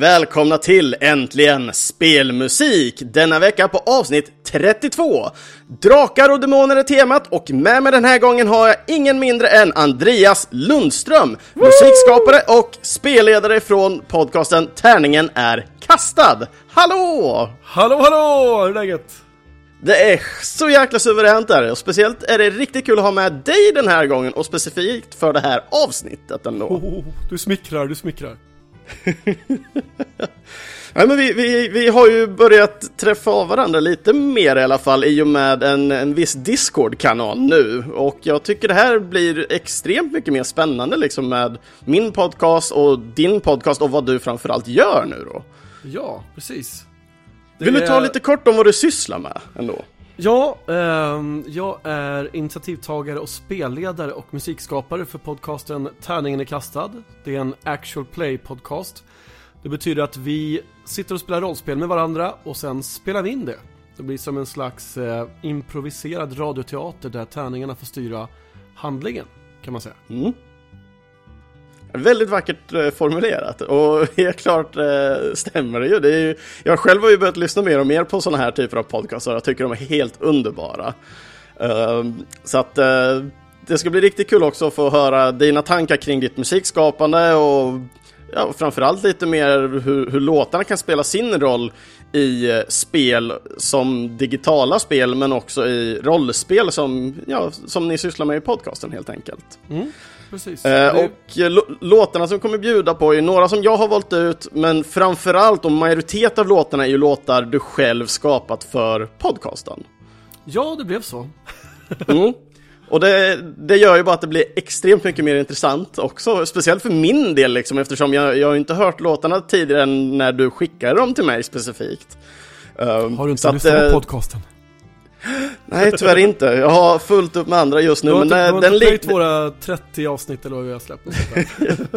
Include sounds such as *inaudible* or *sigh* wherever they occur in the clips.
välkomna till Äntligen Spelmusik! Denna vecka på avsnitt 32. Drakar och demoner är temat och med mig den här gången har jag ingen mindre än Andreas Lundström, musikskapare och spelledare från podcasten Tärningen är kastad. Hallå! Hallå hallå! Hur är läget? Det är så jäkla suveränt där och speciellt är det riktigt kul att ha med dig den här gången och specifikt för det här avsnittet ändå. Oh, du smickrar, du smickrar. *laughs* Nej, men vi, vi, vi har ju börjat träffa av varandra lite mer i alla fall i och med en, en viss Discord-kanal nu. Och jag tycker det här blir extremt mycket mer spännande liksom med min podcast och din podcast och vad du framförallt gör nu då. Ja, precis. Det Vill du ta lite kort om vad du sysslar med ändå? Ja, eh, jag är initiativtagare och spelledare och musikskapare för podcasten Tärningen är kastad. Det är en actual play podcast. Det betyder att vi sitter och spelar rollspel med varandra och sen spelar vi in det. Det blir som en slags eh, improviserad radioteater där tärningarna får styra handlingen, kan man säga. Mm. Väldigt vackert eh, formulerat och *laughs* helt klart eh, stämmer det ju. det är ju. Jag själv har ju börjat lyssna mer och mer på sådana här typer av podcasts och jag tycker de är helt underbara. Uh, så att uh, det ska bli riktigt kul också att få höra dina tankar kring ditt musikskapande och ja, framförallt lite mer hur, hur låtarna kan spela sin roll i eh, spel som digitala spel men också i rollspel som, ja, som ni sysslar med i podcasten helt enkelt. Mm, precis. Eh, och eh, låtarna som kommer bjuda på är några som jag har valt ut men framförallt och majoritet av låtarna är ju låtar du själv skapat för podcasten. Ja, det blev så. mm. Och det, det, gör ju bara att det blir extremt mycket mer intressant också, speciellt för min del liksom, eftersom jag, jag har inte hört låtarna tidigare än när du skickade dem till mig specifikt. Har du inte lyssnat på eh, podcasten? *gasps* Nej, tyvärr inte. Jag har fullt upp med andra just nu. Du har inte, men den inte följt våra 30 avsnitt eller vad vi har släppt?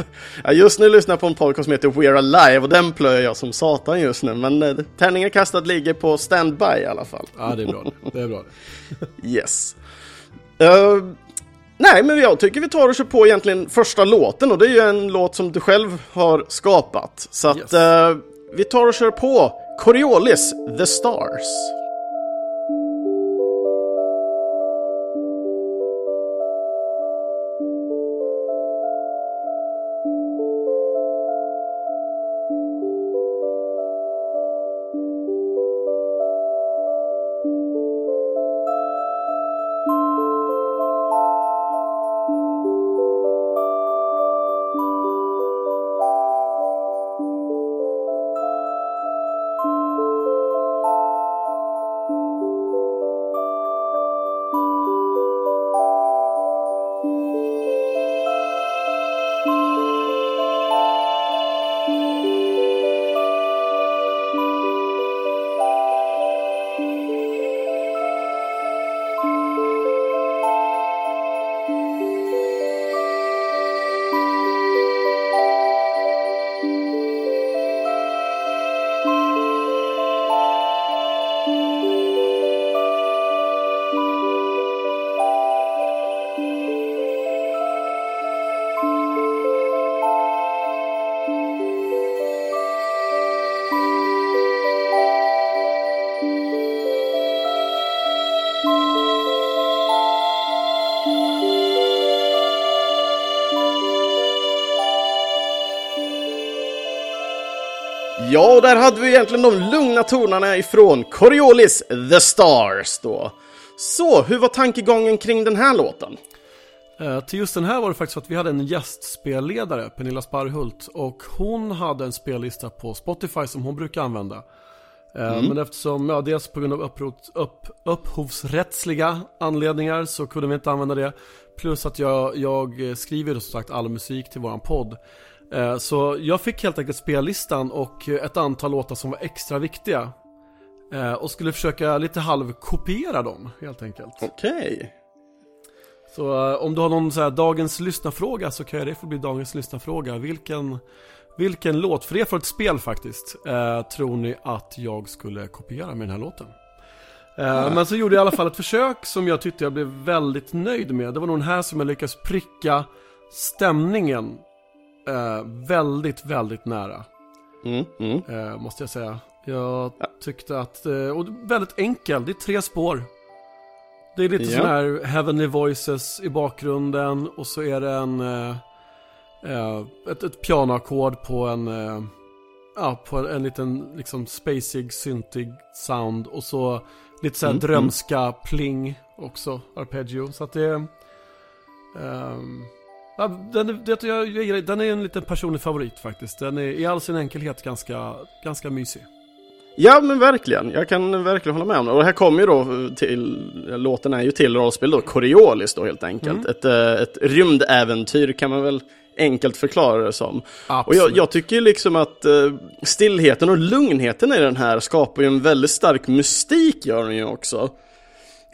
*laughs* ja, just nu lyssnar jag på en podcast som heter We're Alive och den plöjer jag som satan just nu. Men eh, tärningen kastad ligger på standby i alla fall. Ja, det är bra. Det är bra. *laughs* yes. Uh, nej, men jag tycker vi tar och kör på egentligen första låten och det är ju en låt som du själv har skapat. Så att yes. uh, vi tar och kör på Coriolis The Stars. Där hade vi egentligen de lugna tonerna ifrån Coriolis The Stars då. Så, hur var tankegången kring den här låten? Uh, till just den här var det faktiskt så att vi hade en gästspelledare, Pernilla Sparhult, och hon hade en spellista på Spotify som hon brukar använda. Uh, mm. Men eftersom, ja, dels på grund av upprot, upp, upphovsrättsliga anledningar så kunde vi inte använda det. Plus att jag, jag skriver som sagt all musik till våran podd. Eh, så jag fick helt enkelt spellistan och ett antal låtar som var extra viktiga. Eh, och skulle försöka lite halvkopiera dem helt enkelt. Okej. Okay. Så eh, om du har någon så här dagens lyssnarfråga så kan det få bli dagens lyssnarfråga. Vilken, vilken låt, för det är för ett spel faktiskt, tror ni att jag skulle kopiera med den här låten? Mm. Men så gjorde jag i alla fall ett försök som jag tyckte jag blev väldigt nöjd med. Det var nog den här som jag lyckades pricka stämningen eh, väldigt, väldigt nära. Mm, mm. Eh, måste jag säga. Jag tyckte att, eh, och väldigt enkel, det är tre spår. Det är lite Ja. sån här heavenly voices i bakgrunden och så är det en, eh, eh, ett, ett pianoackord på en, ja, på en, en liten liksom spacig, syntig sound och så lite såhär Mm, drömska pling också, arpeggio. Så att det, ehm, ja, den, är- det, jag, jag, gillar- den är en liten personlig favorit faktiskt. Den är i all sin enkelhet ganska, ganska mysig. Ja men verkligen, jag kan verkligen hålla med om det. Och det här kommer ju då till, låten är ju till rollspel då, Coriolis då helt enkelt. Mm. Ett, eh, ett rymdäventyr kan man väl enkelt förklara det som. Och Absolut. jag, jag tycker liksom att eh, stillheten och lugnheten i den här skapar ju en väldigt stark mystik gör den ju också.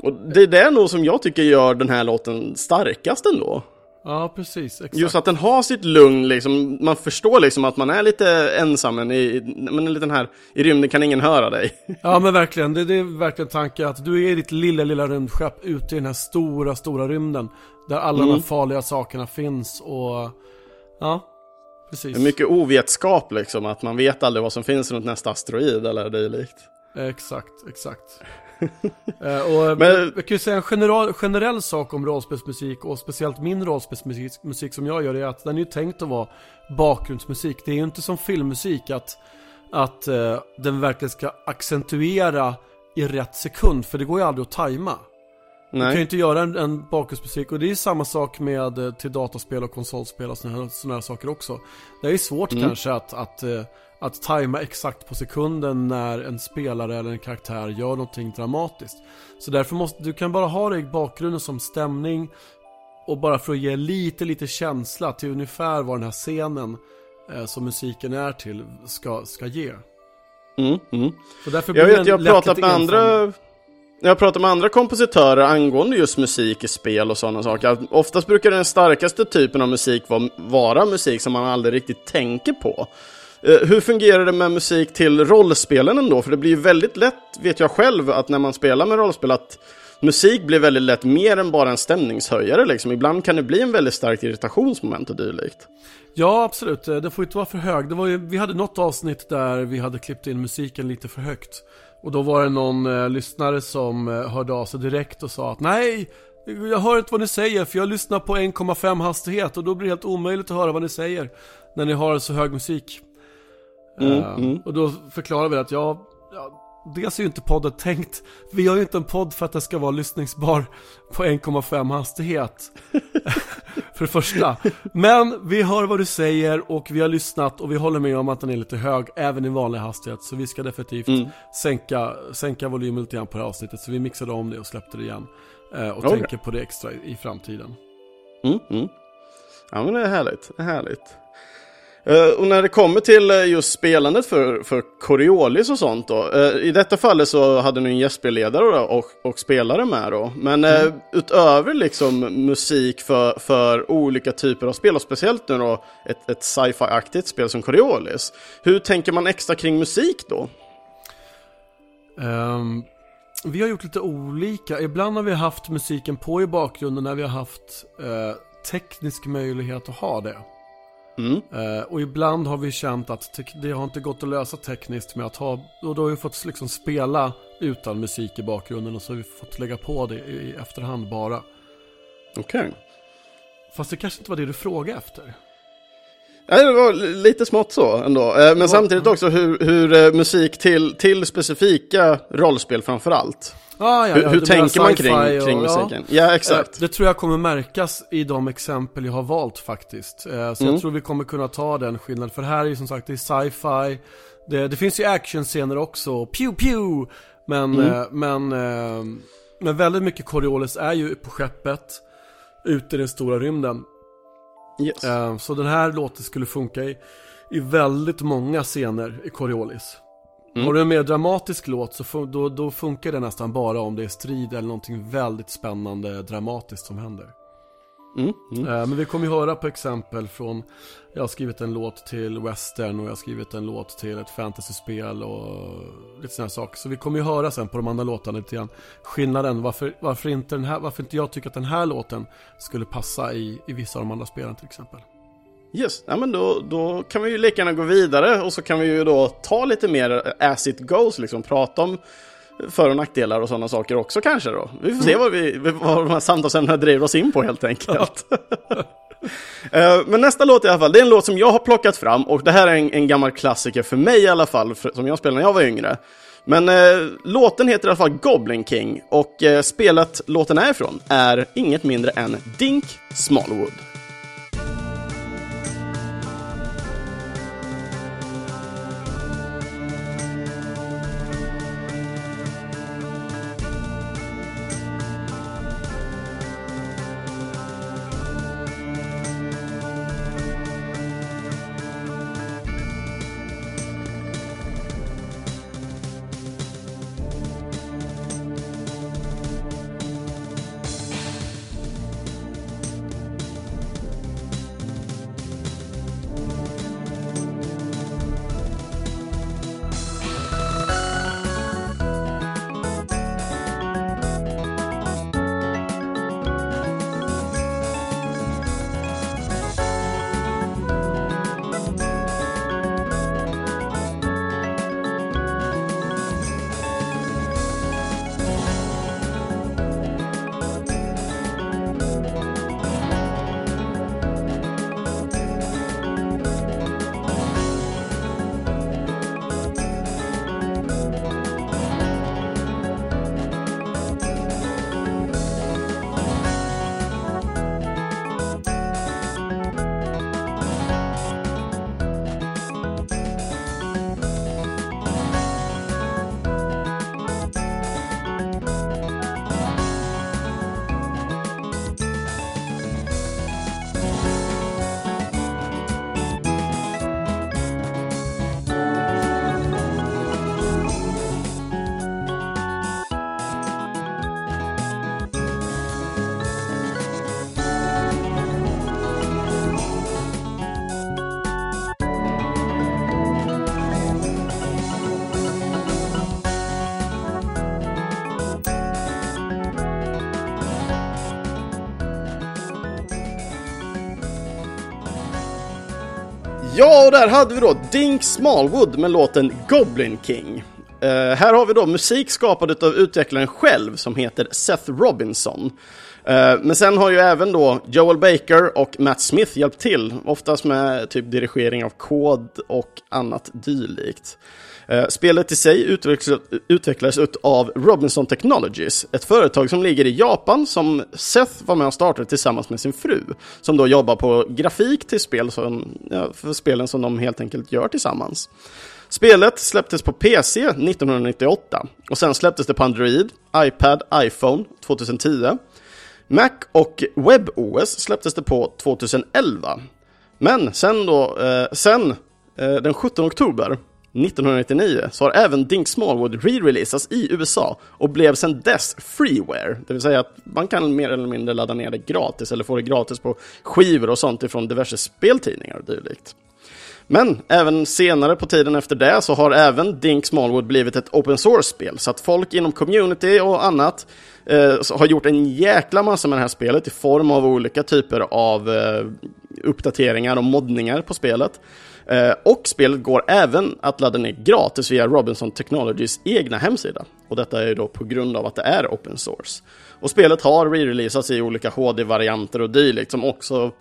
Och det är det nog som jag tycker gör den här låten starkast ändå. Ja, precis. Exakt. Just att den har sitt lugn liksom, man förstår liksom att man är lite ensam men i, men en liten här, i rymden kan ingen höra dig. *laughs* Ja men verkligen, det, det är verkligen tanken att du är i ditt lilla, lilla rymdskepp ute i den här stora, stora rymden. Där alla de Mm. här farliga sakerna finns och... Ja, precis. Det är mycket ovetskap liksom, att man vet aldrig vad som finns runt nästa asteroid eller dylikt. Exakt, exakt. *laughs* Eh, och Men- jag kan ju säga en general, generell sak om rollspelsmusik och speciellt min rollspelsmusik musik som jag gör är att den är ju tänkt att vara bakgrundsmusik. Det är ju inte som filmmusik att, att eh, den verkligen ska accentuera i rätt sekund för det går ju aldrig att tajma. Du kan ju Nej. inte göra en, en bakgrundsmusik och det är samma sak med eh, till dataspel och konsolspel och såna här, såna här saker också. Det är svårt Mm. kanske att, att, att tajma exakt på sekunden när en spelare eller en karaktär gör någonting dramatiskt. Så därför måste du kan bara ha det i bakgrunden som stämning och bara för att ge lite, lite känsla till ungefär vad den här scenen eh, som musiken är till ska, ska ge. Mm, mm. Så därför Jag vet, jag har pratat med andra jag har pratat med andra kompositörer angående just musik i spel och sådana saker. Oftast brukar den starkaste typen av musik vara musik som man aldrig riktigt tänker på. Eh, hur fungerar det med musik till rollspelen ändå? För det blir ju väldigt lätt, vet jag själv, att när man spelar med rollspel att musik blir väldigt lätt mer än bara en stämningshöjare liksom. Ibland kan det bli en väldigt starkt irritationsmoment och dylikt. Ja, absolut. den Det får inte vara för hög. Det var ju, vi hade något avsnitt där vi hade klippt in musiken lite för högt. Och då var det någon eh, lyssnare som eh, hörde av sig direkt och sa att nej, jag hör inte vad ni säger för jag lyssnar på 1,5 hastighet och då blir det helt omöjligt att höra vad ni säger. När ni har så hög musik. Mm, Eh, mm. Och då förklarar vi att ja, ja, dels är ju inte podden tänkt, vi har ju inte en podd för att det ska vara lyssningsbar på 1,5 hastighet. *laughs* för det första. Men vi hör vad du säger och vi har lyssnat och vi håller med om att den är lite hög även i vanlig hastighet. Så vi ska definitivt Mm. sänka, sänka volymen lite grann på det här avsnittet. Så vi mixade om det och släppte det igen. Eh, och Okej. tänker på det extra i, i framtiden. Mm, mm. Ja men det är härligt, det är härligt. Eh, och när det kommer till eh, just spelandet för, för Coriolis och sånt då. eh, I detta fallet så hade ni en gästspelledare och, och spelare med då. Men eh, utöver liksom musik för, för olika typer av spel och speciellt nu då ett, ett sci-fi-aktigt spel som Coriolis. Hur tänker man extra kring musik då? Ehm, vi har gjort lite olika. Ibland har vi haft musiken på i bakgrunden när vi har haft eh, teknisk möjlighet att ha det. Mm. Eh, och ibland har vi känt att det har inte gått att lösa tekniskt med att ha, och då har vi fått liksom spela utan musik i bakgrunden och så har vi fått lägga på det i, i efterhand bara. Okej. Fast det kanske inte var det du frågade efter. Nej, det var li- lite smått så ändå. Eh, Men samtidigt också hur, hur eh, musik till, till specifika rollspel framför allt. Ah, ja, ja, hur tänker man kring, och- kring ja. musiken? Ja, exakt. Eh, Det tror jag kommer märkas i de exempel jag har valt faktiskt. Så Mm. jag tror vi kommer kunna ta den skillnaden. För här är ju som sagt, det är sci-fi. Det, det finns ju actionscener också, pew pew! Men, Mm. men, men väldigt mycket Coriolis är ju på skeppet, ute i den stora rymden. Yes. Eh, Så den här låten skulle funka i, i väldigt många scener i Coriolis. Mm. Har du en mer dramatisk låt så fun- då, då funkar det nästan bara om det är strid eller någonting väldigt spännande dramatiskt som händer. Mm, mm. Eh, Men vi kommer ju höra på exempel från Jag har skrivit en låt till western och jag har skrivit en låt till ett fantasyspel och lite sådana saker. Så vi kommer ju höra sen på de andra låtarna lite grann skillnaden. Varför, varför, inte den här, varför inte jag tycker att den här låten skulle passa i, i vissa av de andra spelen till exempel. Yes, ja, men då, då kan vi ju lika gärna gå vidare och så kan vi ju då ta lite mer as it goes, liksom prata om för och nackdelar och sådana saker också kanske då. Vi får se vad, vi, vad de här samtalsämnena driver oss in på helt enkelt. *laughs* Eh, men nästa låt i alla fall, det är en låt som jag har plockat fram och det här är en, en gammal klassiker för mig i alla fall, för, som jag spelade när jag var yngre. Men eh, låten heter i alla fall Goblin King och eh, spelet låten är ifrån är inget mindre än Dink Smallwood. Ja, och där hade vi då Dink Smallwood med låten Goblin King. Uh, här har vi då musik skapad av utvecklaren själv som heter Seth Robinson. Uh, men sen har ju även då Joel Baker och Matt Smith hjälpt till, oftast med typ dirigering av kod och annat dylikt. Eh, spelet i sig utvecklades, utvecklades av Robinson Technologies, ett företag som ligger i Japan som Seth var med och startade tillsammans med sin fru, som då jobbar på grafik till spel som, ja, för spelen som de helt enkelt gör tillsammans. Spelet släpptes på PC 1998 och sen släpptes det på Android, iPad, iPhone 2010. Mac och WebOS släpptes det på 2011. Men sen då, eh, sen eh, den 17 oktober 1999 så har även Dink Smallwood re-releasats i USA och blev sedan dess freeware. Det vill säga att man kan mer eller mindre ladda ner det gratis eller få det gratis på skivor och sånt ifrån diverse speltidningar och dylikt. Men även senare på tiden efter det så har även Dink Smallwood blivit ett open source-spel. Så att folk inom community och annat eh, har gjort en jäkla massa med det här spelet i form av olika typer av eh, uppdateringar och moddningar på spelet. Eh, och spelet går även att ladda ner gratis via Robinson Technologies egna hemsida. Och detta är ju då på grund av att det är open source. Och spelet har re-releasats i olika HD-varianter och dylikt som också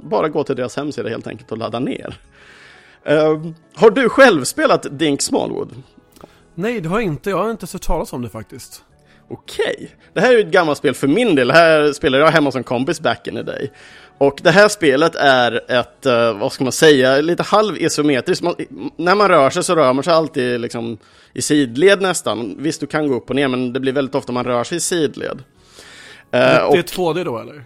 bara går till deras hemsida helt enkelt och laddar ner. Uh, har du själv spelat Dink Smallwood? Nej, det har jag inte. Jag har inte sett talas om det faktiskt. Okej. Okay. Det här är ju ett gammalt spel för min del. Det här spelade jag hemma som kompis back in the day. Och det här spelet är ett, uh, vad ska man säga, lite halvisometriskt. Man, när man rör sig så rör man sig alltid liksom i sidled nästan. Visst, du kan gå upp och ner, men det blir väldigt ofta man rör sig i sidled. Uh, det är och, 2D då eller?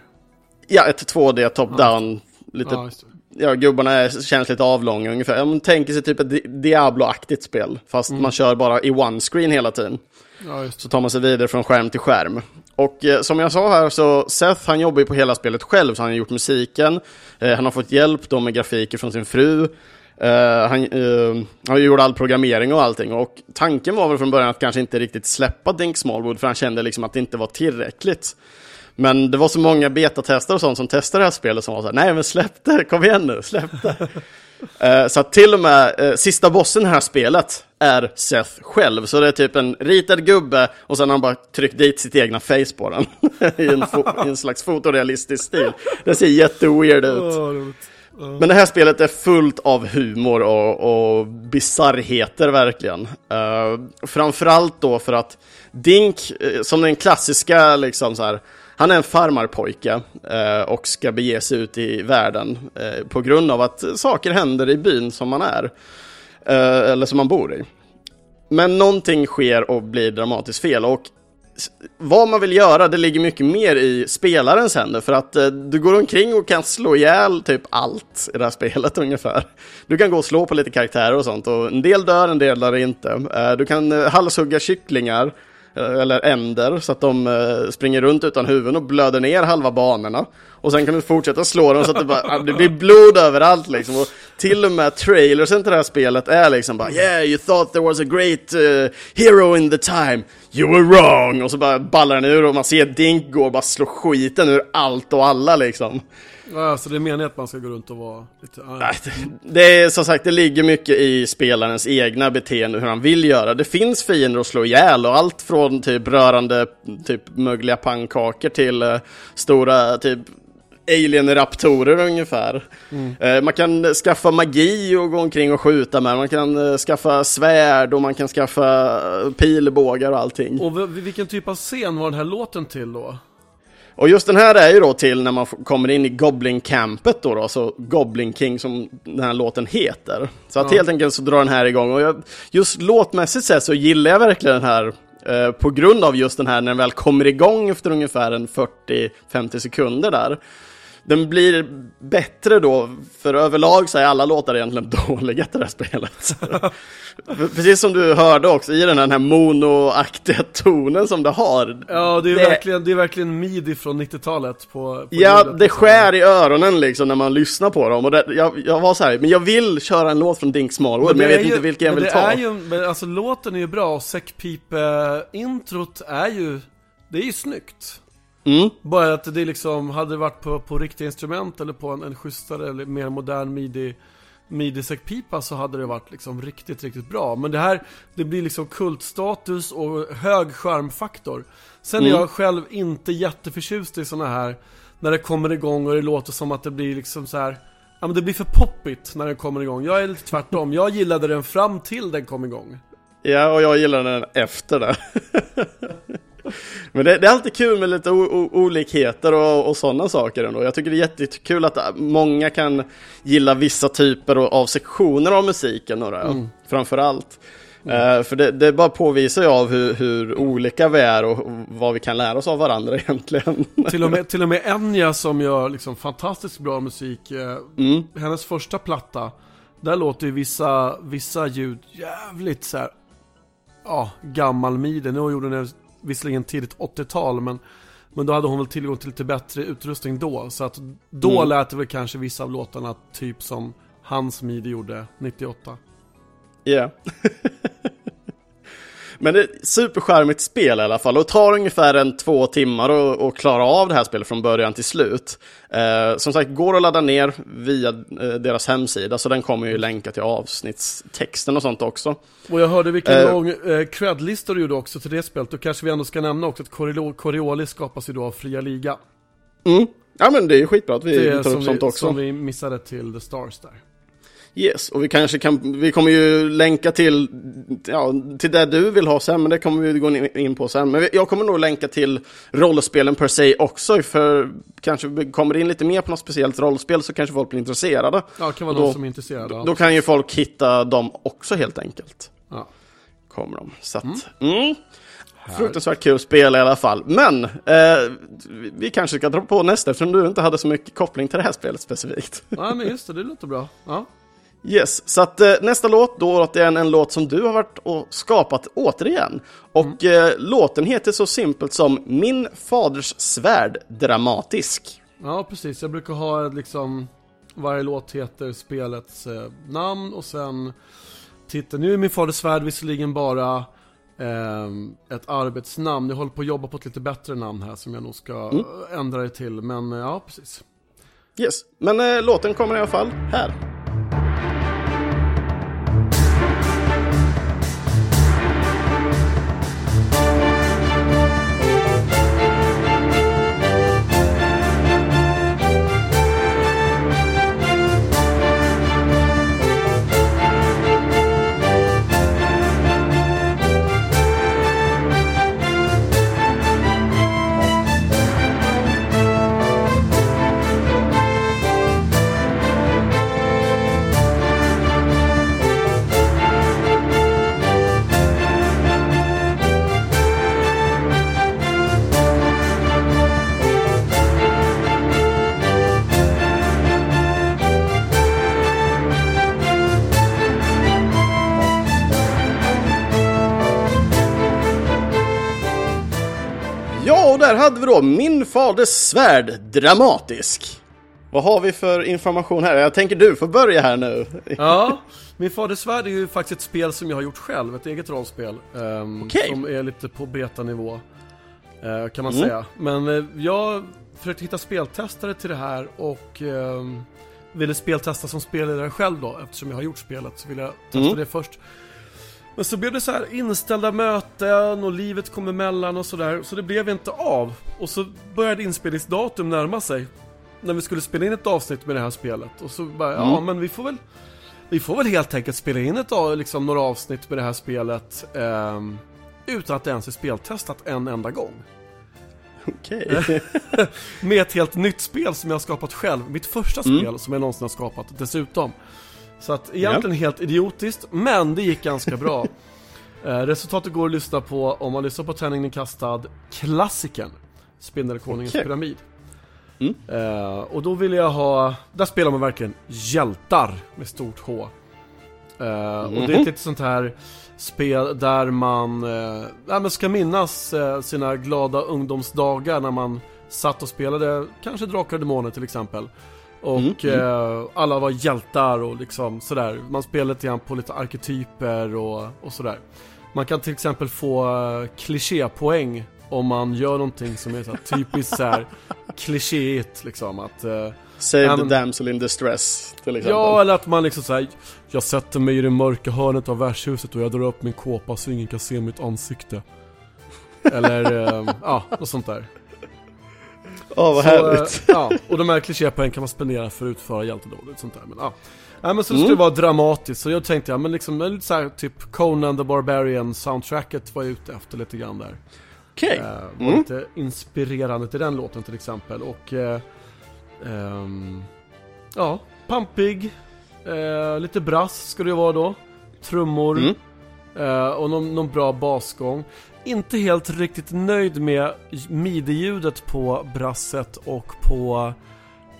Ja, ett 2D top-down. Ja, lite ja, ja, gubbarna är, känns lite avlånga ungefär. Man tänker sig typ ett Diablo-aktigt spel, fast mm. man kör bara i one screen hela tiden. Ja, så tar man sig vidare från skärm till skärm. Och eh, som jag sa här så Seth han jobbar ju på hela spelet själv, så han har gjort musiken, eh, han har fått hjälp då med grafiker från sin fru, Eh, han, uh, han gjorde all programmering och allting och tanken var väl från början att kanske inte riktigt släppa Dink Smallwood för han kände liksom att det inte var tillräckligt. Men det var så många betatestare och sånt som testade det här spelet som var så här, nej men släpp det, kom igen nu, släpp det. *laughs* uh, så att till och med uh, sista bossen i det här spelet är Seth själv. Så det är typ en ritad gubbe och sen har han bara tryckt dit sitt egna face på den. *laughs* I, en I, en slags fotorealistisk stil. Det ser jätteweird ut. Men det här spelet är fullt av humor och, och bizarrheter verkligen. Uh, framförallt då för att Dink, som den klassiska liksom så här, han är en farmarpojke eh, och ska bege sig ut i världen eh, på grund av att saker händer i byn som man är. Eh, eller som man bor i. Men någonting sker och blir dramatiskt fel och vad man vill göra, det ligger mycket mer i spelarens händer för att eh, du går omkring och kan slå ihjäl typ allt i det här spelet *laughs* ungefär. Du kan gå och slå på lite karaktärer och sånt och en del dör, en del dör inte. Eh, du kan eh, halshugga kycklingar eller änder så att de eh, springer runt utan huvuden och blöder ner halva banorna. Och sen kan du fortsätta slå dem så att det, bara, det blir blod överallt liksom. Och till och med trailersen till det här spelet är liksom bara Yeah, you thought there was a great uh, hero in the time. You were wrong! Och så bara ballar den ur och man ser Dink gå och bara slå skiten ur allt och alla liksom. Ja, så det är meningen att man ska gå runt och vara lite... Nej, det är som sagt, det ligger mycket i spelarens egna beteende, hur han vill göra. Det finns fiender att slå ihjäl och allt från typ rörande typ mögliga pannkakor till uh, stora typ alien-raptorer ungefär. Mm. Uh, man kan skaffa magi och gå omkring och skjuta med. Man kan uh, skaffa svärd och man kan skaffa pilbågar och allting. Och vilken typ av scen var den här låten till då? Och just den här är ju då till när man kommer in i Goblin-campet då, då, så Goblin King som den här låten heter. Så att ja. helt enkelt så drar den här igång och jag, just låtmässigt sett så gillar jag verkligen den här eh, på grund av just den här när den väl kommer igång efter ungefär en 40-50 sekunder där den blir bättre då, för överlag så är alla låtar egentligen *laughs* dåliga till det här spelet. *laughs* Precis som du hörde också, i den här, här monoaktiga tonen som det har. Ja, det är, det... Verkligen, det är verkligen midi från 90-talet på, på Ja, det skär i öronen liksom när man lyssnar på dem. Och det, jag, jag var så här, men jag vill köra en låt från Dink Smallwood, men, men jag vet ju, inte vilken jag vill ta. Är ju, men alltså låten är ju bra, och Säckpipe-introt är ju, det är ju snyggt. Mm. Bara att det liksom, hade det varit på, på riktiga instrument eller på en, en schysstare eller mer modern midi midi-säckpipa så hade det varit liksom riktigt, riktigt bra. Men det här, det blir liksom kultstatus och hög skärmfaktor. Sen mm. är jag själv inte jätteförtjust i såna här, när det kommer igång och det låter som att det blir liksom så här. Ja men det blir för poppigt när den kommer igång. Jag är lite tvärtom. Jag gillade den fram till den kom igång. Ja, och jag gillade den efter det. *laughs* Men det, det, är alltid kul med lite olikheter och, och sådana saker ändå. Jag tycker det är jättekul att många kan gilla vissa typer av sektioner av musiken några, mm. framför allt. Mm. Uh, för det, det bara påvisar ju av hur, hur, olika vi är och vad vi kan lära oss av varandra *laughs* egentligen. till, och med, till och med Enya som gör liksom fantastiskt bra musik, uh, mm. hennes första platta, där låter ju vissa, vissa ljud jävligt så här, ja, gammal midi. Nu gjorde hon visserligen tidigt 80-tal men men då hade hon väl tillgång till lite bättre utrustning då. Så att då mm. lät det väl kanske vissa av låtarna typ som hans midi gjorde 98. Ja. Yeah. *laughs* Men det är ett superskärmigt spel i alla fall och tar ungefär en två timmar att klara av det här spelet från början till slut. Eh, som sagt, går att ladda ner via eh, deras hemsida så den kommer ju länka till avsnittstexten och sånt också. Och jag hörde vilken eh, lång eh, cred-lista du gjorde också till det spelet. Då kanske vi ändå ska nämna också att Coriolis skapas ju då av Fria Liga. Mm. Ja men det är ju skitbra att vi tar upp sånt vi, också. Som vi missade till The Stars där. Yes, och vi kanske kan, vi kommer ju länka till, ja, till det du vill ha sen, men det kommer vi gå in på sen. Men jag kommer nog länka till rollspelen per se också, för kanske vi kommer in lite mer på något speciellt rollspel så kanske folk blir intresserade. Ja, det kan vara de som är intresserade. Då, då kan ju folk hitta dem också helt enkelt. Ja. Kommer de. Så att, mm. Mm. Fruktansvärt kul spel i alla fall. Men eh, vi kanske ska dra på nästa eftersom du inte hade så mycket koppling till det här spelet specifikt. Ja, men just det, det låter bra. Ja. Yes, så att eh, nästa låt, då återigen en låt som du har varit och skapat återigen. Och mm. eh, låten heter så simpelt som Min faders svärd dramatisk. Ja, precis. Jag brukar ha liksom, varje låt heter spelets eh, namn och sen titeln. Nu är Min faders svärd visserligen bara Ehm, ett arbetsnamn. Jag håller på att jobba på ett lite bättre namn här som jag nog ska Mm. ändra det till. Men eh, ja, precis. Yes, men eh, låten kommer i alla fall här. Då Min faders svärd dramatisk. Vad har vi för information här? Jag tänker du får börja här nu. Ja, Min faders svärd är ju faktiskt ett spel som jag har gjort själv, ett eget rollspel. ehm, Okej. Som är lite på betanivå, eh, kan man Mm. säga. Men eh, jag försökte hitta speltestare till det här och ehm, ville speltesta som spelledare själv då, eftersom jag har gjort spelet så ville jag testa Mm. det först. Men så blev det så här inställda möten och livet kom emellan och sådär, så det blev inte av. Och så började inspelningsdatum närma sig. När vi skulle spela in ett avsnitt med det här spelet. Och så bara, ja Mm. men vi får väl vi får väl helt enkelt spela in ett, liksom, några avsnitt med det här spelet ehm, utan att det ens är speltestat en enda gång. Okej. *laughs* Med ett helt nytt spel som jag har skapat själv. Mitt första Mm. spel som jag någonsin har skapat dessutom. Så att egentligen helt idiotiskt, men det gick ganska bra. *laughs* eh, resultatet går att lyssna på om man lyssnar på Tärningen kastad, klassikern Spindelkonungens Okej. pyramid. Mm. Eh, och då vill jag ha, där spelar man verkligen hjältar med stort H. Eh, Och det är Mhm. ett lite sånt här spel där man eh, ja, men ska minnas eh, sina glada ungdomsdagar när man satt och spelade kanske Drakar och Demoner till exempel. Och Mm, mm. eh, alla var hjältar och liksom sådär. Man spelade lite grann på lite arketyper och, och sådär. Man kan till exempel få uh, klichépoäng om man gör någonting som är så här *laughs* typiskt så här klichéigt liksom. Att, eh, Save the damsel in distress till exempel. Ja, eller att man liksom såhär Jag sätter mig i det mörka hörnet av värdshuset och jag drar upp min kåpa så ingen kan se mitt ansikte Eller, eh, ja, och sånt där Åh, vad så, härligt. eh, *laughs* Ja, och de här klichépoäng kan man spendera för att utföra hjältedåd och sånt där men ja Nej men så det Mm. skulle vara dramatiskt, så jag tänkte ja men liksom lite såhär typ Conan the Barbarian soundtracket var jag ute efter lite grann där Okej. Eh, var Mm. lite inspirerande till den låten till exempel och eh, ehm, Ja, pampig eh, Lite brass ska det vara då Trummor Mm. eh, Och någon, någon bra basgång Inte helt riktigt nöjd med midi-ljudet på brasset och på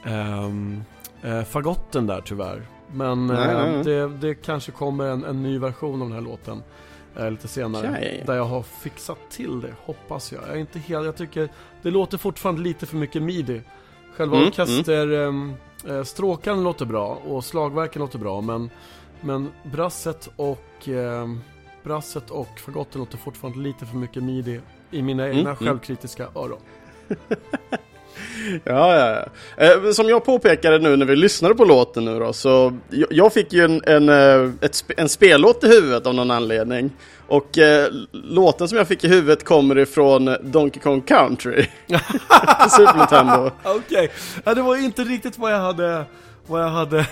ehm, eh, fagotten där tyvärr Men Nej, eh, nej. Det, det kanske kommer en, en ny version av den här låten eh, lite senare. Okej. Där jag har fixat till det, hoppas jag. Jag är inte helt, jag tycker det låter fortfarande lite för mycket midi. Själva Mm, orkester, ehm, eh, stråkan låter bra och slagverken låter bra men, men brasset och ehm, brasset och fagotten låter fortfarande lite för mycket midi i mina egna mm. självkritiska öron. *laughs* Ja, ja, ja. Eh, som jag påpekade nu när vi lyssnade på låten nu då, så jag, jag fick ju en, en, eh, ett, sp- en spellåt i huvudet av någon anledning. Och eh, låten som jag fick i huvudet kommer ifrån Donkey Kong Country. *laughs* Super Nintendo. Okej, ja, det var inte riktigt vad jag hade, vad jag hade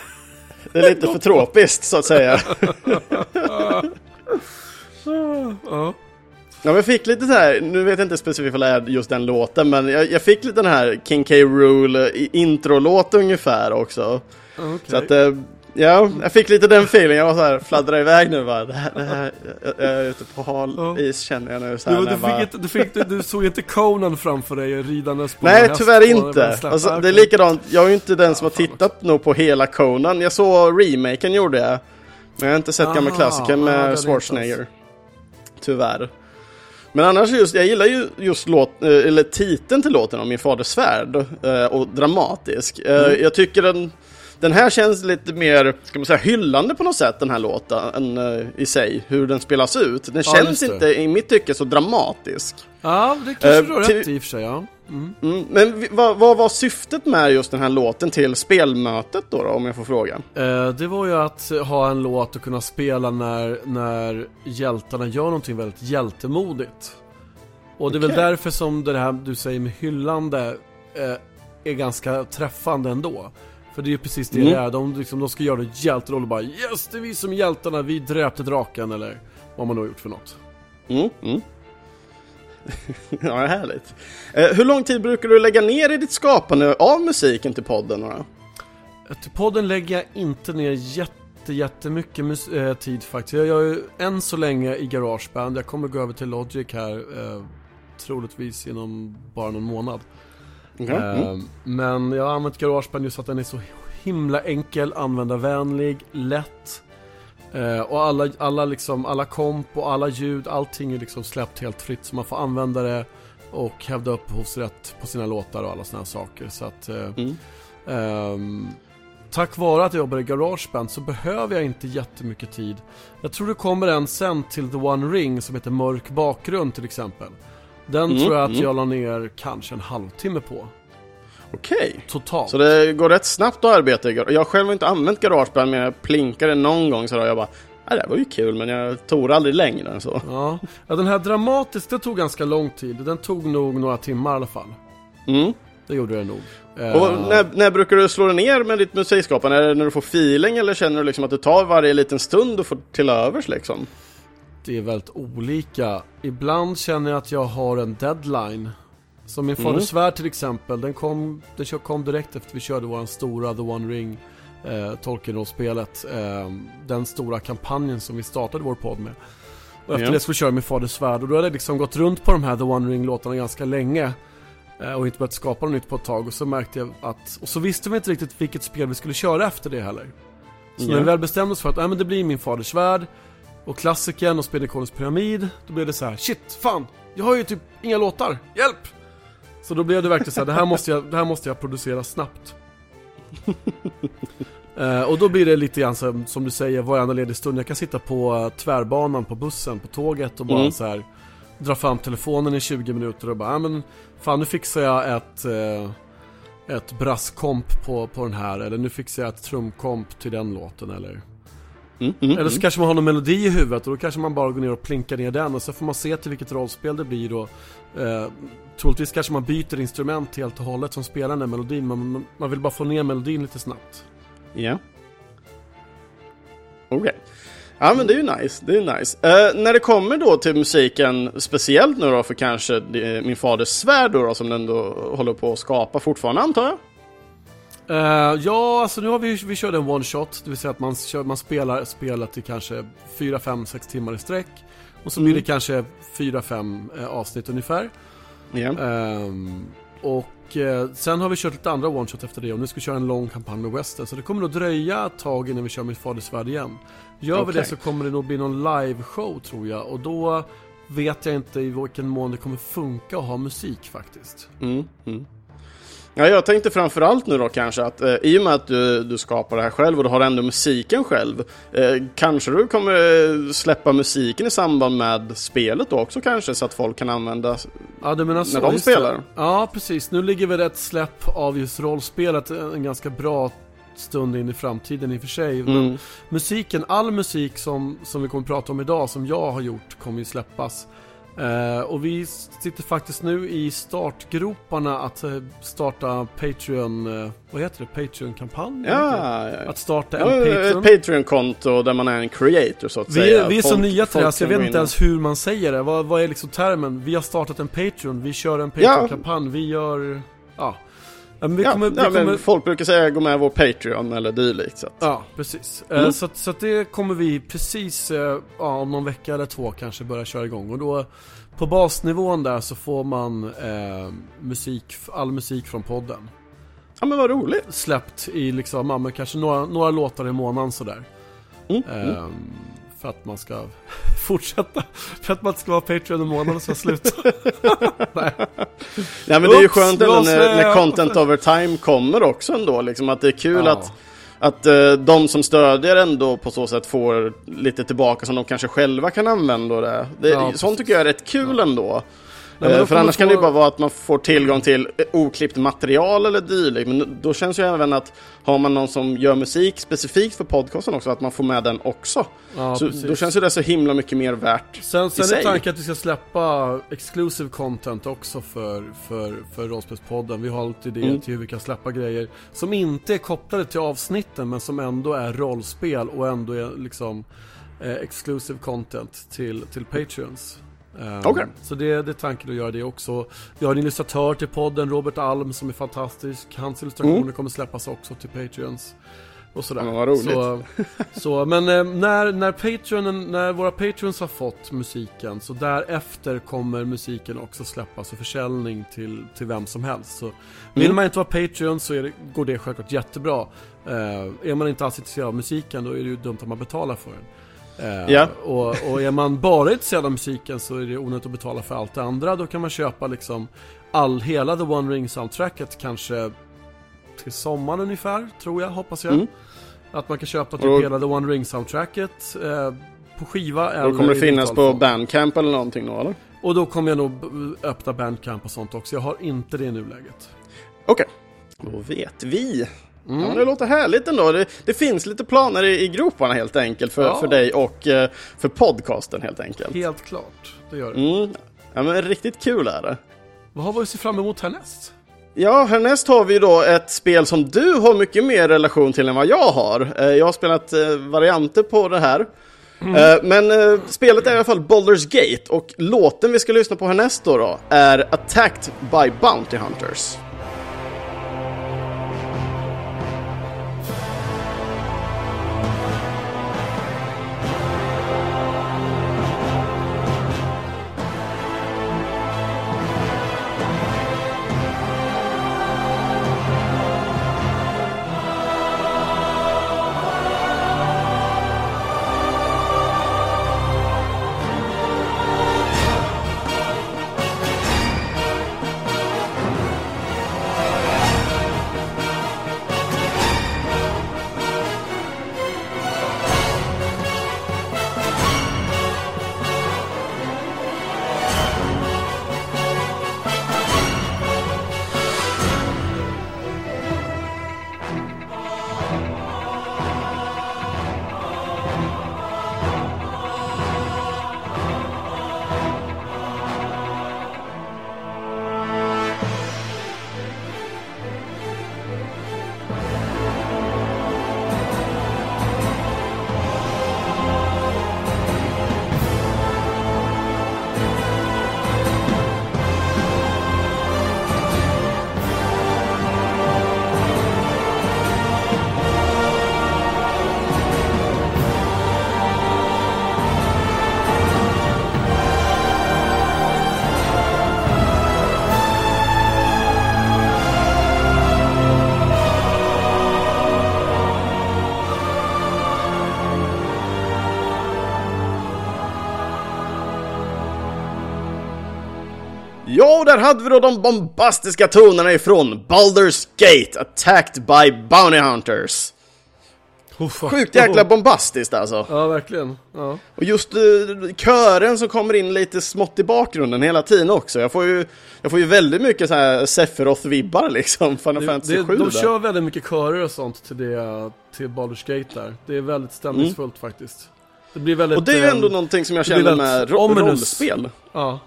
Det är lite för tropiskt så att säga. *laughs* ja. Ja, jag fick lite så här, nu vet jag inte specifikt vad det är just den låten, men jag, jag fick lite den här King K. Rool intro-låt ungefär också. Okej. Så att, eh, ja, jag fick lite den feelingen. Jag var så här, fladdrar iväg nu bara. Det här, det här, jag, jag är ute på hal Ja. is känner jag nu. Så här, Du, du, jag bara, fick inte, du, fick, du, du såg inte Conan framför dig ridandes på Nej, tyvärr inte. Alltså, det är likadant, jag är ju inte den som har tittat nog på hela Conan. Jag såg remaken gjorde jag. Men jag har inte sett gamla Aha, det hade med Schwarzenegger. Tyvärr. Men annars just, jag gillar ju just låt, eh, eller titeln till låten om Min faders svärd eh, och dramatisk. Eh, Mm. Jag tycker den, den här känns lite mer, ska man säga, hyllande på något sätt den här låten i sig, hur den spelas ut. Den Ja, känns inte i mitt tycke så dramatisk. Ja, det kanske du har rätt i och för sig, ja. Mm. Mm, men vad, vad var syftet med just den här låten till spelmötet då, då om jag får fråga? Eh, det var ju att ha en låt och kunna spela när, när hjältarna gör någonting väldigt hjältemodigt. Och det är väl Okej. därför som det här du säger med hyllande eh, är ganska träffande ändå. För det är ju precis det Mm. det är, de, liksom, de ska göra ett hjälteroll och bara Yes, det är vi som är hjältarna, vi dräpte draken eller vad man nu har gjort för något. Mm, mm. *laughs* ja, härligt. Eh, hur lång tid brukar du lägga ner i ditt skapande av musiken till podden? Då? Till podden lägger jag inte ner jätte, jättemycket mus- eh, tid faktiskt. Jag gör ju än så länge i Garageband. Jag kommer gå över till Logic här eh, troligtvis inom bara någon månad. Mm. Eh, men jag har använt Garageband just för att den är så himla enkel, användarvänlig, lätt. Eh, och alla, alla, liksom, alla komp och alla ljud, allting är liksom släppt helt fritt så man får använda det och hävda upphovsrätt på sina låtar och alla här saker. Så att, eh, Mm. Ehm, tack vare att jag jobbar i Garageband så behöver jag inte jättemycket tid. Jag tror det kommer en sen till The One Ring som heter Mörk bakgrund till exempel. Den Mm, tror jag att mm. jag la ner kanske en halvtimme på. Okej. Totalt. Så det går rätt snabbt att arbeta i Jag själv har inte använt Garageband men jag plinkade någon gång så jag bara "Ja, det var ju kul men jag tog aldrig längre än så. Ja. ja, den här dramatisk, det tog ganska lång tid. Den tog nog några timmar i alla fall. Mm. Det gjorde det nog. Och Eh, när, när brukar du slå dig ner med ditt musikskapande? Är det när du får feeling eller känner du liksom att det tar varje liten stund och får till övers liksom? Det är väldigt olika. Ibland känner jag att jag har en deadline. Som min Mm. Fader Svärd till exempel, den kom, den kom direkt efter vi körde vår stora The One Ring eh, Tolkien-spelet. Eh, den stora kampanjen som vi startade vår podd med. Och efter Ja. det skulle vi köra min Fader Svärd och då hade jag liksom gått runt på de här The One Ring-låtarna ganska länge. eh, Och inte börjat skapa något nytt på ett tag och så märkte jag att, och så visste vi inte riktigt vilket spel vi skulle köra efter det heller. Så Ja. när vi väl bestämde oss för att nej, men det blir min Faders Svärd och klassiken och Spedikonens pyramid, då blev det så här: shit, fan, jag har ju typ inga låtar, hjälp! Så då blev det verkligen så här, det här måste jag, det här måste jag producera snabbt. *laughs* Eh, och då blir det lite grann som, som du säger, varenda ledig stund. Jag kan sitta på uh, tvärbanan på bussen, på tåget och bara Mm. så här dra fram telefonen i 20 minuter och bara, ja men fan nu fixar jag ett, eh, ett brasskomp på, på den här, eller nu fixar jag ett trumkomp till den låten eller Mm, mm, eller så mm. kanske man har någon melodi i huvudet och då kanske man bara går ner och plinkar ner den och så får man se till vilket rollspel det blir och eh, Troligtvis kanske man byter instrument helt och hållet som spelar den där melodin men man, man vill bara få ner melodin lite snabbt. Ja. Okej. Ja men det är ju nice, det är ju nice. Eh, när det kommer då till musiken, speciellt nu då för kanske min faders svärd då, då som den då håller på att skapa fortfarande antar jag? Eh, ja, alltså nu har vi, vi körde en one shot, det vill säga att man, kör, man spelar spelet i kanske 4, 5, 6 timmar i sträck. Och så blir Mm. det kanske 4, 5 eh, avsnitt ungefär. Ja. Ehm, och eh, sen har vi kört lite andra one shot efter det och nu ska vi köra en lång kampanj med Western. Så det kommer nog dröja ett tag innan vi kör Mitt Faders Värld igen. Gör vi Okej. det så kommer det nog bli någon live-show tror jag. Och då vet jag inte i vilken mån det kommer funka att ha musik faktiskt. Mm, mm. Ja, jag tänkte framförallt nu då kanske att eh, i och med att du, du skapar det här själv och du har ändå musiken själv, eh, kanske du kommer eh, släppa musiken i samband med spelet då också kanske så att folk kan använda Ja, du menar så. När de just det. spelar? Ja, precis. Nu ligger väl ett släpp av just rollspelet en ganska bra stund in i framtiden i och för sig. Mm. musiken, all musik som, som vi kommer att prata om idag, som jag har gjort, kommer ju släppas. Eh, och vi sitter faktiskt nu i startgroparna att eh, starta Patreon, eh, vad heter det, Patreon-kampanj? Ja, ja, ja. Att starta en ett Patreon. Patreon-konto där man är en creator så att Vi säga. är, vi är så Folk- nya till det här så jag vet inte ens hur man säger det. Vad, vad är liksom termen? Vi har startat en Patreon, vi kör en Patreon-kampanj, vi gör... Ja. Men vi ja, kommer... Vi ja, men kommer folk brukar säga gå med vår Patreon eller dylikt. Så att, ja, precis. Mm. Eh, Så, att- så att det kommer vi precis, eh, ja, om någon vecka eller två kanske börja köra igång. Och då, på basnivån där så får man eh, musik, all musik från podden. ja men vad roligt. Släppt i liksom, ja, men kanske några, några låtar i månaden sådär. Mm. Mm. För att man ska *laughs* fortsätta. För att man ska vara Patreon i månaden och så sluta. *laughs* Nej. Nej men det är ju skönt när, när content over time kommer också ändå liksom att det är kul Ja. att att uh, de som stödjer ändå på så sätt får lite tillbaka som de kanske själva kan använda det. det ja, sånt tycker jag är rätt kul ja. ändå. Nej, eh, för annars få... kan det ju bara vara att man får tillgång till oklippt material eller dylikt. Men då känns ju även att har man någon som gör musik specifikt för podcasten också, att man får med den också. Ja, så då känns ju det så himla mycket mer värt Sen, sen är tanken att vi ska släppa exclusive content också för, för, för Rollspelspodden. Vi har alltid idéer mm. till hur vi kan släppa grejer som inte är kopplade till avsnitten men som ändå är rollspel och ändå är liksom eh, exclusive content till, till Patreons. Um, okay. Så det, det är tanken att göra det också. Vi har en illustratör till podden, Robert Alm, som är fantastisk. Hans illustrationer mm. kommer släppas också till Patreons. Och sådär. Ja, vad roligt. Så, så, men eh, när, när, Patreon, när våra Patreons har fått musiken, så därefter kommer musiken också släppas för försäljning till, till vem som helst. Så vill mm. man inte vara Patreon så det, går det självklart jättebra. Uh, är man inte alls intresserad av musiken, då är det ju dumt att man betalar för den. Uh, ja. och, och är man bara intresserad av musiken så är det onödigt att betala för allt det andra. Då kan man köpa liksom all, hela The One Ring soundtracket kanske till sommaren ungefär, tror jag, hoppas jag. Mm. Att man kan köpa typ då, hela The One Ring soundtracket eh, på skiva eller Då kommer det finnas på Bandcamp eller någonting då eller? Och då kommer jag nog öppna Bandcamp och sånt också. Jag har inte det i nuläget. Okej, okay. då vet vi. Mm. Ja, det låter härligt ändå. Det, det finns lite planer i, i groparna helt enkelt för, ja. för dig och uh, för podcasten helt enkelt. Helt klart, det gör det. Mm. Ja men riktigt kul är det. Vad har vi att se fram emot härnäst? Ja, härnäst har vi då ett spel som du har mycket mer relation till än vad jag har. Eh, jag har spelat eh, varianter på det här. Mm. Men spelet är i alla fall Baldur's Gate och låten vi ska lyssna på härnäst då, då är Attacked by Bounty Hunters. Och där hade vi då de bombastiska tonerna ifrån Baldur's Gate, Attacked by Bounty Hunters. Uffa. Sjukt jäkla bombastiskt alltså. Ja, verkligen. Ja. Och just uh, kören som kommer in lite smått i bakgrunden hela tiden också. Jag får ju, jag får ju väldigt mycket så här Sephiroth-vibbar liksom, Final Fantasy 7 De där. kör väldigt mycket körer och sånt till, det, till Baldur's Gate där. Det är väldigt stämningsfullt mm. faktiskt. Det blir väldigt... Och det är ju ändå um, någonting som jag känner med ro rollspel. Ja.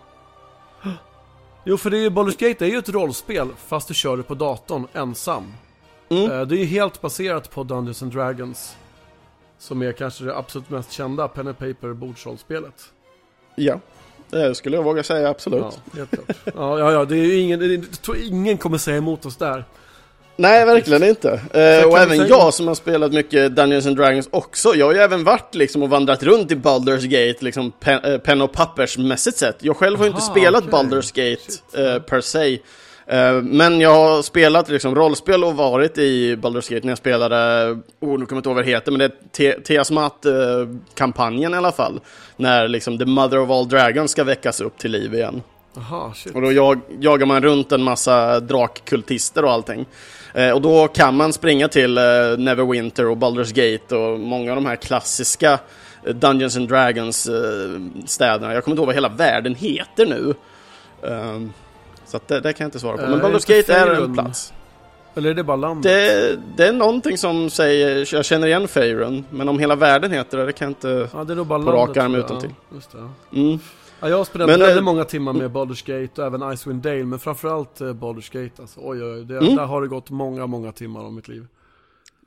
Jo, för det är ju, Baldur's Gate är ju ett rollspel, fast du kör det på datorn ensam. Mm. Eh, det är ju helt baserat på Dungeons and Dragons. Som är kanske det absolut mest kända pen and paper bordsrollspelet. Ja, det skulle jag våga säga absolut. Ja, helt klart. ja, ja, ja, det är ju ingen, det ingen kommer säga emot oss där. Nej, verkligen inte. Uh, och även jag som har spelat mycket Dungeons and Dragons också. Jag har ju även varit liksom och vandrat runt i Baldur's Gate, liksom pen, uh, pen och pappersmässigt sett. Jag själv har ju inte spelat okay. Baldur's Gate uh, per se. men jag har spelat liksom rollspel och varit i Baldur's Gate när jag spelade, oh, nu kommer jag inte ihåg vad det heter, men det är Teasmat-kampanjen i alla fall. När liksom The Mother of All Dragons ska väckas upp till liv igen. Aha. Och då jag, jagar man runt en massa drakkultister och allting. Eh, och då kan man springa till eh, Neverwinter och Baldur's Gate och många av de här klassiska eh, Dungeons and Dragons städerna. Jag kommer inte ihåg vad hela världen heter nu. Um, så det, det, kan jag inte svara på. Men Baldur's Gate är en plats. Eller är det bara landet? Det, det är någonting som säger, jag känner igen Faerun, men om hela världen heter det, det kan jag inte... Ja, det är nog bara på rak arm tror jag. utantill. Ja, det. Ja. Mm. Ja, jag Men, väldigt eh, många timmar med Baldur's Gate och även Icewind Dale, men framförallt eh, Baldur's Gate alltså. Oj, oj. Det, Mm. Där har det gått många, många timmar av mitt liv.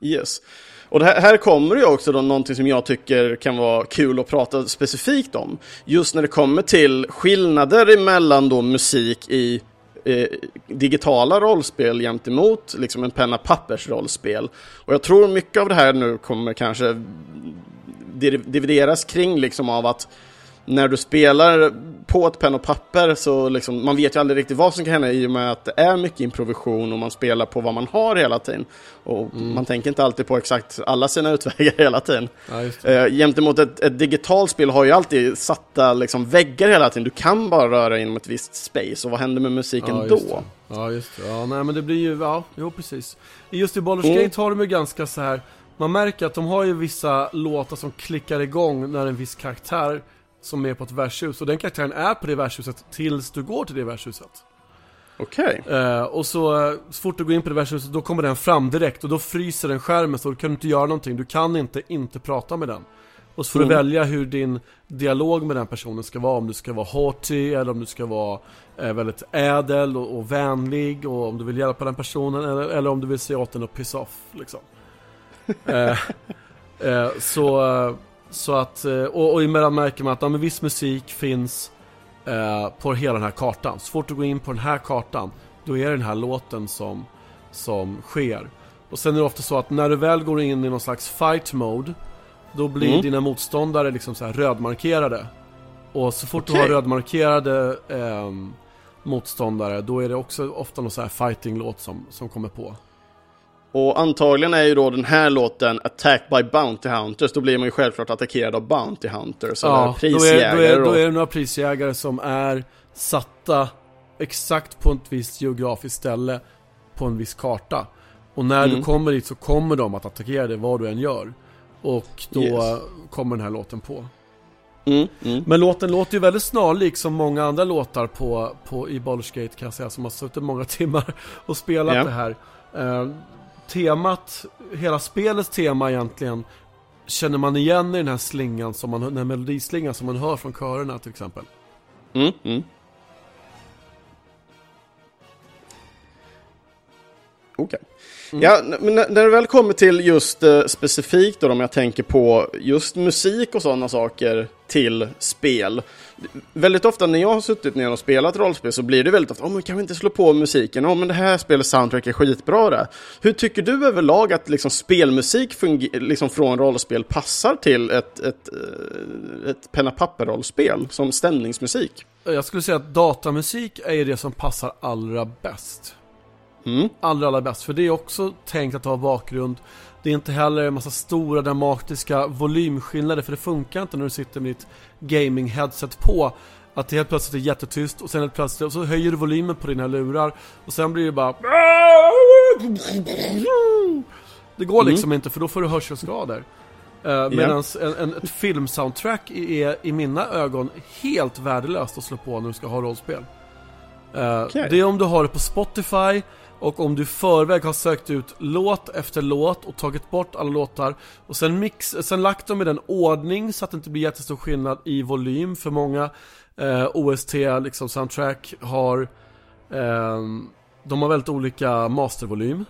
Yes. Och här, här kommer ju också då någonting som jag tycker kan vara kul att prata specifikt om. Just när det kommer till skillnader emellan då musik i eh, digitala rollspel gentemot liksom en penna pappers rollspel. Och jag tror mycket av det här nu kommer kanske div- divideras kring liksom av att när du spelar på ett penna och papper så liksom, man vet ju aldrig riktigt vad som kan hända i och med att det är mycket improvisation och man spelar på vad man har hela tiden. Och man tänker inte alltid på exakt alla sina utvägar *laughs* hela tiden. Ja. Eh, gentemot ett, ett digitalt spel har ju alltid satta liksom, väggar hela tiden. Du kan bara röra inom ett visst space och vad händer med musiken ja, då? det. Ja, just det. Ja, nej men det blir ju, ja, jo precis. Just i Baldur's Mm. Gate har de ju ganska så här. man märker att de har ju vissa låtar som klickar igång när en viss karaktär som är på ett värdshus, och den karaktären är på det värdshuset tills du går till det värdshuset. Okej. Eh, och så, eh, så fort du går in på det värdshuset, då kommer den fram direkt och då fryser den skärmen så du kan inte göra någonting. Du kan inte inte prata med den. Och så får Mm. du välja hur din dialog med den personen ska vara. Om du ska vara haughty eller om du ska vara eh, väldigt ädel och, och vänlig och om du vill hjälpa den personen eller, eller om du vill säga åt den att piss off liksom. *laughs* eh, eh, så, eh, så att, eh, och, och emellan märker man att ja, men viss musik finns eh, på hela den här kartan. Så fort du går in på den här kartan, då är det den här låten som, som sker. Och sen är det ofta så att när du väl går in i någon slags fight mode, då blir Mm. dina motståndare liksom så här rödmarkerade. Och så fort du Okej. har rödmarkerade ehm, motståndare, då är det också ofta någon så här fighting-låt som, som kommer på. Och antagligen är ju då den här låten Attack by Bounty Hunters. Då blir man ju självklart attackerad av Bounty Hunters. eller Ja, då är, prisjägare. då, är, då är det några prisjägare som är satta exakt på ett visst geografiskt ställe på en viss karta. Och när Mm. du kommer dit så kommer de att attackera dig vad du än gör. Och då Yes. eh, kommer den här låten på. Mm, mm. Men låten låter ju väldigt snarlik som många andra låtar på, på, i Baldur's Gate kan jag säga, som har suttit många *laughs* timmar och spelat Ja. det här. Temat, hela spelets tema egentligen, känner man igen i den här slingan, som man, den här melodislingan som man hör från körerna till exempel. Mm, mm. Okej. Mm. Ja, men när när det väl kommer till just eh, specifikt då, om jag tänker på just musik och sådana saker till spel. Väldigt ofta när jag har suttit ner och spelat rollspel så blir det väldigt ofta, oh, men kan vi inte slå på musiken? Ja, men det här spelets soundtrack är skitbra det. Hur tycker du överlag att liksom spelmusik liksom från rollspel passar till ett, ett, eh, ett penna papper-rollspel som stämningsmusik? Jag skulle säga att datamusik är det som passar allra bäst. Mm. allra, allra bäst. För det är också tänkt att ha bakgrund. Det är inte heller en massa stora dramatiska volymskillnader. För det funkar inte när du sitter med ditt gaming-headset på. Att det helt plötsligt är jättetyst och sen helt plötsligt och så höjer du volymen på dina lurar. Och sen blir det bara... Det går liksom inte för då får du hörselskador. Uh, Medan en, en, ett filmsoundtrack är i mina ögon helt värdelöst att slå på när du ska ha rollspel. Eh, Okej. Det är om du har det på Spotify och om du i förväg har sökt ut låt efter låt och tagit bort alla låtar och sen, mix, sen lagt dem i den ordning så att det inte blir jättestor skillnad i volym för många eh, OST liksom soundtrack har ehm, de har väldigt olika mastervolym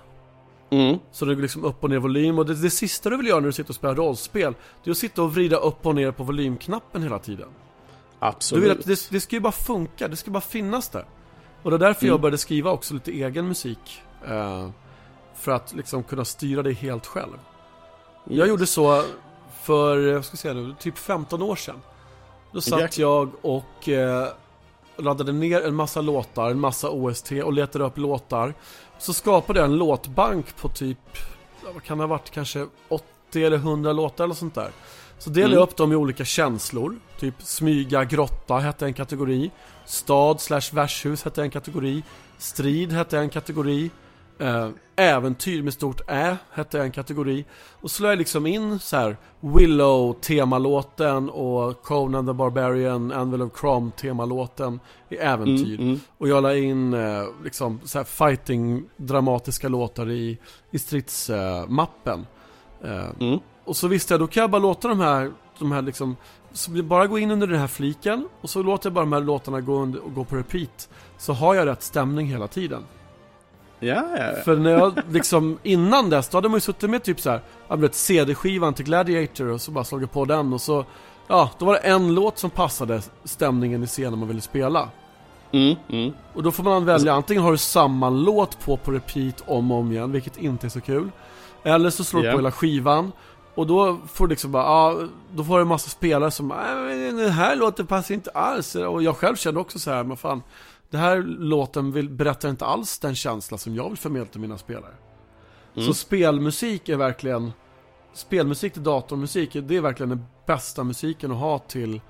Mm. så det går liksom upp och ner volym och det, det sista du vill göra när du sitter och spelar rollspel Det är att sitta och vrida upp och ner på volymknappen hela tiden Du Absolut. vill att det, det ska ju bara funka, det ska bara finnas där Och det är därför Mm. jag började skriva också lite egen musik eh, För att liksom kunna styra det helt själv. Jag Yes. gjorde så för, jag ska säga nu, typ 15 år sedan. Då satt jag och eh, laddade ner en massa låtar, en massa OST och letade upp låtar. Så skapade jag en låtbank på typ, vad kan det ha varit, kanske 80 eller 100 låtar eller sånt där Så delar jag upp dem i olika känslor. Typ smyga, grotta hette en kategori. Stad slash värdshus hette en kategori. Strid hette en kategori. Eh, äventyr med stort Ä hette en kategori. Och så la jag liksom in så här Willow-temalåten och Conan the Barbarian, Anvil of Crom temalåten i äventyr. Mm, mm. Och jag la in eh, liksom så här fighting dramatiska låtar i, i stridsmappen. Eh, Mm. Och så visste jag, då kan jag bara låta de här, de här liksom, så bara gå in under den här fliken och så låter jag bara de här låtarna gå, under, gå på repeat. Så har jag rätt stämning hela tiden. Ja, ja, ja. För när jag liksom, innan dess, då hade man ju suttit med typ så här, jag vet, CD-skivan till Gladiator och så bara slagit på den och så, ja, då var det en låt som passade stämningen i scenen man ville spela. Mm, mm. Och då får man välja, antingen har du samma låt på på repeat om och om igen, vilket inte är så kul. Eller så slår du Ja. på hela skivan. Och då får du liksom bara, ja, då får du en massa spelare som, nej men den här låten passar inte alls. Och jag själv kände också så här, men fan, den här låten vill, berättar inte alls den känsla som jag vill förmedla till mina spelare. Mm. Så spelmusik är verkligen, spelmusik till datormusik, det är verkligen den bästa musiken att ha till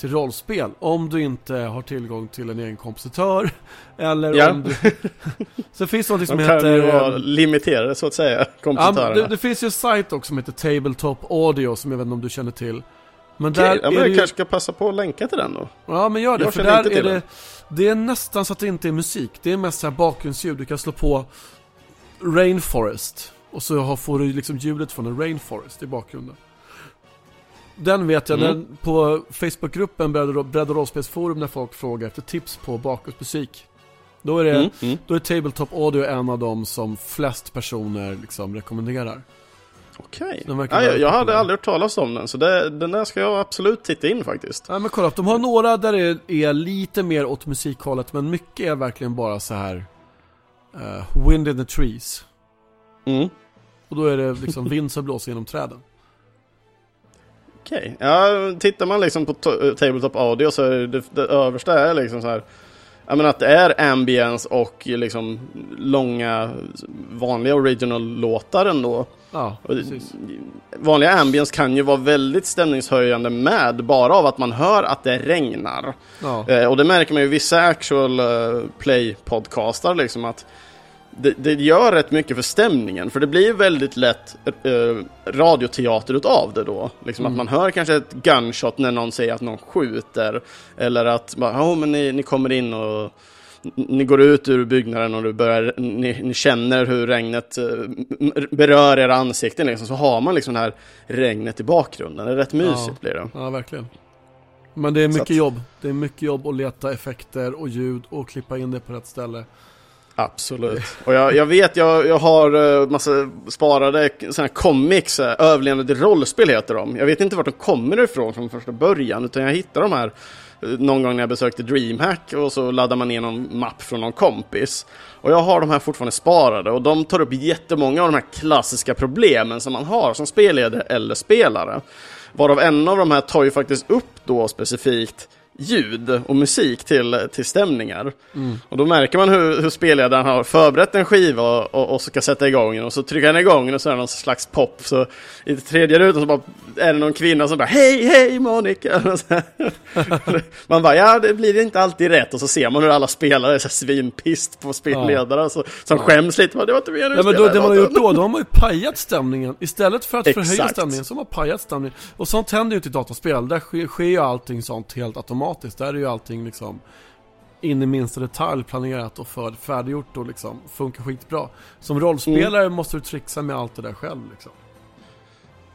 till rollspel om du inte har tillgång till en egen kompositör eller Ja. om du... *laughs* Så finns det något som De kan heter... ju vara eh, limiterade så att säga, Ja, kompositörerna. det, det finns ju en sajt också som heter Tabletop Audio som jag vet inte om du känner till. Men Okej, där ja, men jag ju... kanske ska passa på att länka till den då. Ja men gör det, Jag för där är det... Det är nästan så att det inte är musik, det är mest så här bakgrundsljud. Du kan slå på Rainforest och så får du liksom ljudet från en Rainforest i bakgrunden. Den vet jag, Mm. den, på Facebookgruppen Bredd och rollspelsforum när folk frågar efter tips på bakgrundsmusik. Då är det, Mm, mm. då är Tabletop Audio en av dem som flest personer liksom rekommenderar. Okej. Verkar Ja, jag, hade aldrig hört talas om den, så det, den där ska jag absolut titta in faktiskt. Ja men kolla upp, de har några där det är lite mer åt musikhållet men mycket är verkligen bara så här eh, Wind in the trees. Mm. Och då är det liksom vind som blåser genom träden. Okej. Ja, tittar man liksom på to- Tabletop Audio så är det, det översta är liksom så här. Jag menar att det är ambience och liksom långa vanliga original-låtar ändå. Ja, precis. Vanliga ambience kan ju vara väldigt stämningshöjande med bara av att man hör att det regnar. Ja, Eh, och det märker man ju i vissa actual eh, play-podcastar liksom att det, det gör rätt mycket för stämningen, för det blir väldigt lätt eh, radioteater utav det då. Liksom att man hör kanske ett gunshot när någon säger att någon skjuter, eller att bara, "Ja, men ni, ni kommer in och ni går ut ur byggnaden och du börjar, ni, ni känner hur regnet eh, berör era ansikten liksom, så har man liksom det här regnet i bakgrunden. Det är rätt mysigt Ja. blir det. ja verkligen. Men det är mycket att- jobb. Det är mycket jobb att leta effekter och ljud och klippa in det på rätt ställe. Absolut. Och jag, jag vet, jag, jag har eh, massa sparade såna här comics, eh, överlevnad överlevnade rollspel heter de. Jag vet inte vart de kommer ifrån från första början, utan jag hittade de här eh, någon gång när jag besökte DreamHack och så laddar man ner någon mapp från någon kompis. Och jag har de här fortfarande sparade och de tar upp jättemånga av de här klassiska problemen som man har som spelledare eller spelare. Varav en av de här tar ju faktiskt upp då specifikt ljud och musik till, till stämningar. Och då märker man hur, hur spelledaren har förberett en skiva och, och, och ska sätta igång den och så trycker han igång den och så är det någon slags pop. Så i tredje rutan så bara, är det någon kvinna som bara Hej, hej Monica! *laughs* *laughs* Man bara, ja det blir inte alltid rätt och så ser man hur alla spelare är så svinpist på spelledaren så, som skäms lite. Bara, Det var inte meningen Ja men då, det man har låten." gjort då, då har man ju pajat stämningen. Istället för att förhöja Exakt. stämningen så har man pajat stämningen. Och sånt händer ju inte i dataspel. Där sker, sker ju allting sånt helt automatiskt. Där är ju allting liksom in i minsta detalj planerat och för, färdiggjort och liksom funkar skitbra. Som rollspelare Mm. måste du trixa med allt det där själv liksom.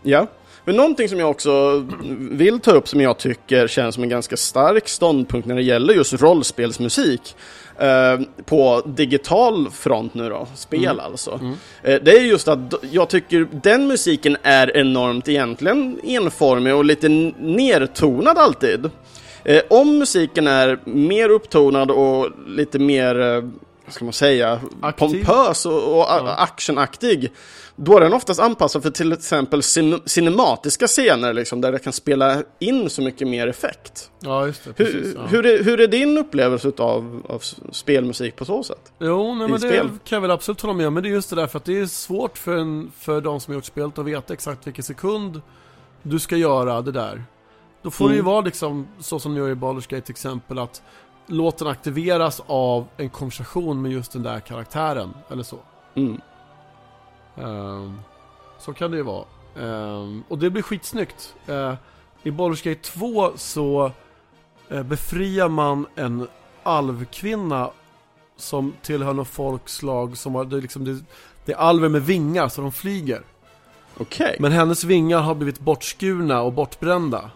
Ja, men någonting som jag också vill ta upp som jag tycker känns som en ganska stark ståndpunkt när det gäller just rollspelsmusik eh, på digital front nu då, spel alltså. Eh, det är just att jag tycker den musiken är enormt egentligen enformig och lite nertonad alltid. Eh, om musiken är mer upptonad och lite mer, eh, vad ska man säga, Aktiv. pompös och, och a- actionaktig, då är den oftast anpassad för till exempel cin cinematiska scener liksom, där det kan spela in så mycket mer effekt. Ja just det, Hur, precis. ja. hur, är, hur är din upplevelse av, av spelmusik på så sätt? Jo, nej, men det spel? kan jag väl absolut hålla med om. Men det är just det där för att det är svårt för, en, för de som har gjort spelet att veta exakt vilken sekund du ska göra det där. Då får det ju vara liksom så som du gör i Baldur's Gate till exempel att låten aktiveras av en konversation med just den där karaktären, eller så. Mm. Ehm, så kan det ju vara. Ehm, och det blir skitsnyggt. Uh, I Baldur's Gate 2 så uh, befriar man en alvkvinna som tillhör något folkslag som har, det är liksom, det, det är alver med vingar så de flyger. Okej. Men hennes vingar har blivit bortskurna och bortbrända.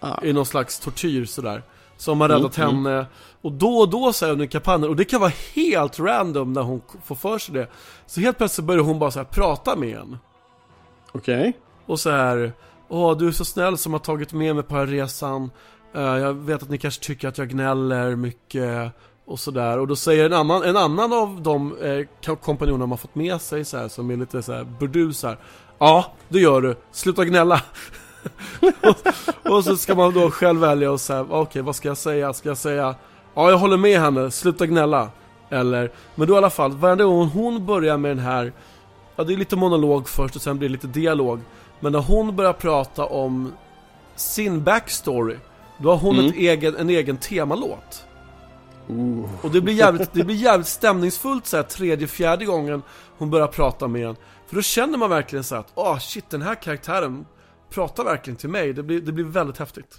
Ah. I någon slags tortyr sådär. Som har räddat Mm, mm. henne. Och då och då så under kampanjen, och det kan vara helt random när hon får för sig det. Så helt plötsligt börjar hon bara så här prata med en. Okej. Och så här, Åh, du är så snäll som har tagit med mig på den här resan. Eh, jag vet att ni kanske tycker att jag gnäller mycket. Och sådär. Och då säger en annan, en annan av de eh, kompanjonerna man har fått med sig så här, som är lite så här burdus här. Ja, det gör du. Sluta gnälla. *laughs* och, och så ska man då själv välja och säga, okej vad ska jag säga? Ska jag säga, ja jag håller med henne, sluta gnälla. Eller, men då i alla fall, varje gång hon börjar med den här, ja det är lite monolog först och sen blir det lite dialog. Men när hon börjar prata om sin backstory, då har hon Mm. ett egen, en egen temalåt. Ooh. Och det blir jävligt, det blir jävligt stämningsfullt så här, tredje, fjärde gången hon börjar prata med en. För då känner man verkligen så att, åh shit den här karaktären pratar verkligen till mig. Det blir, det blir väldigt häftigt.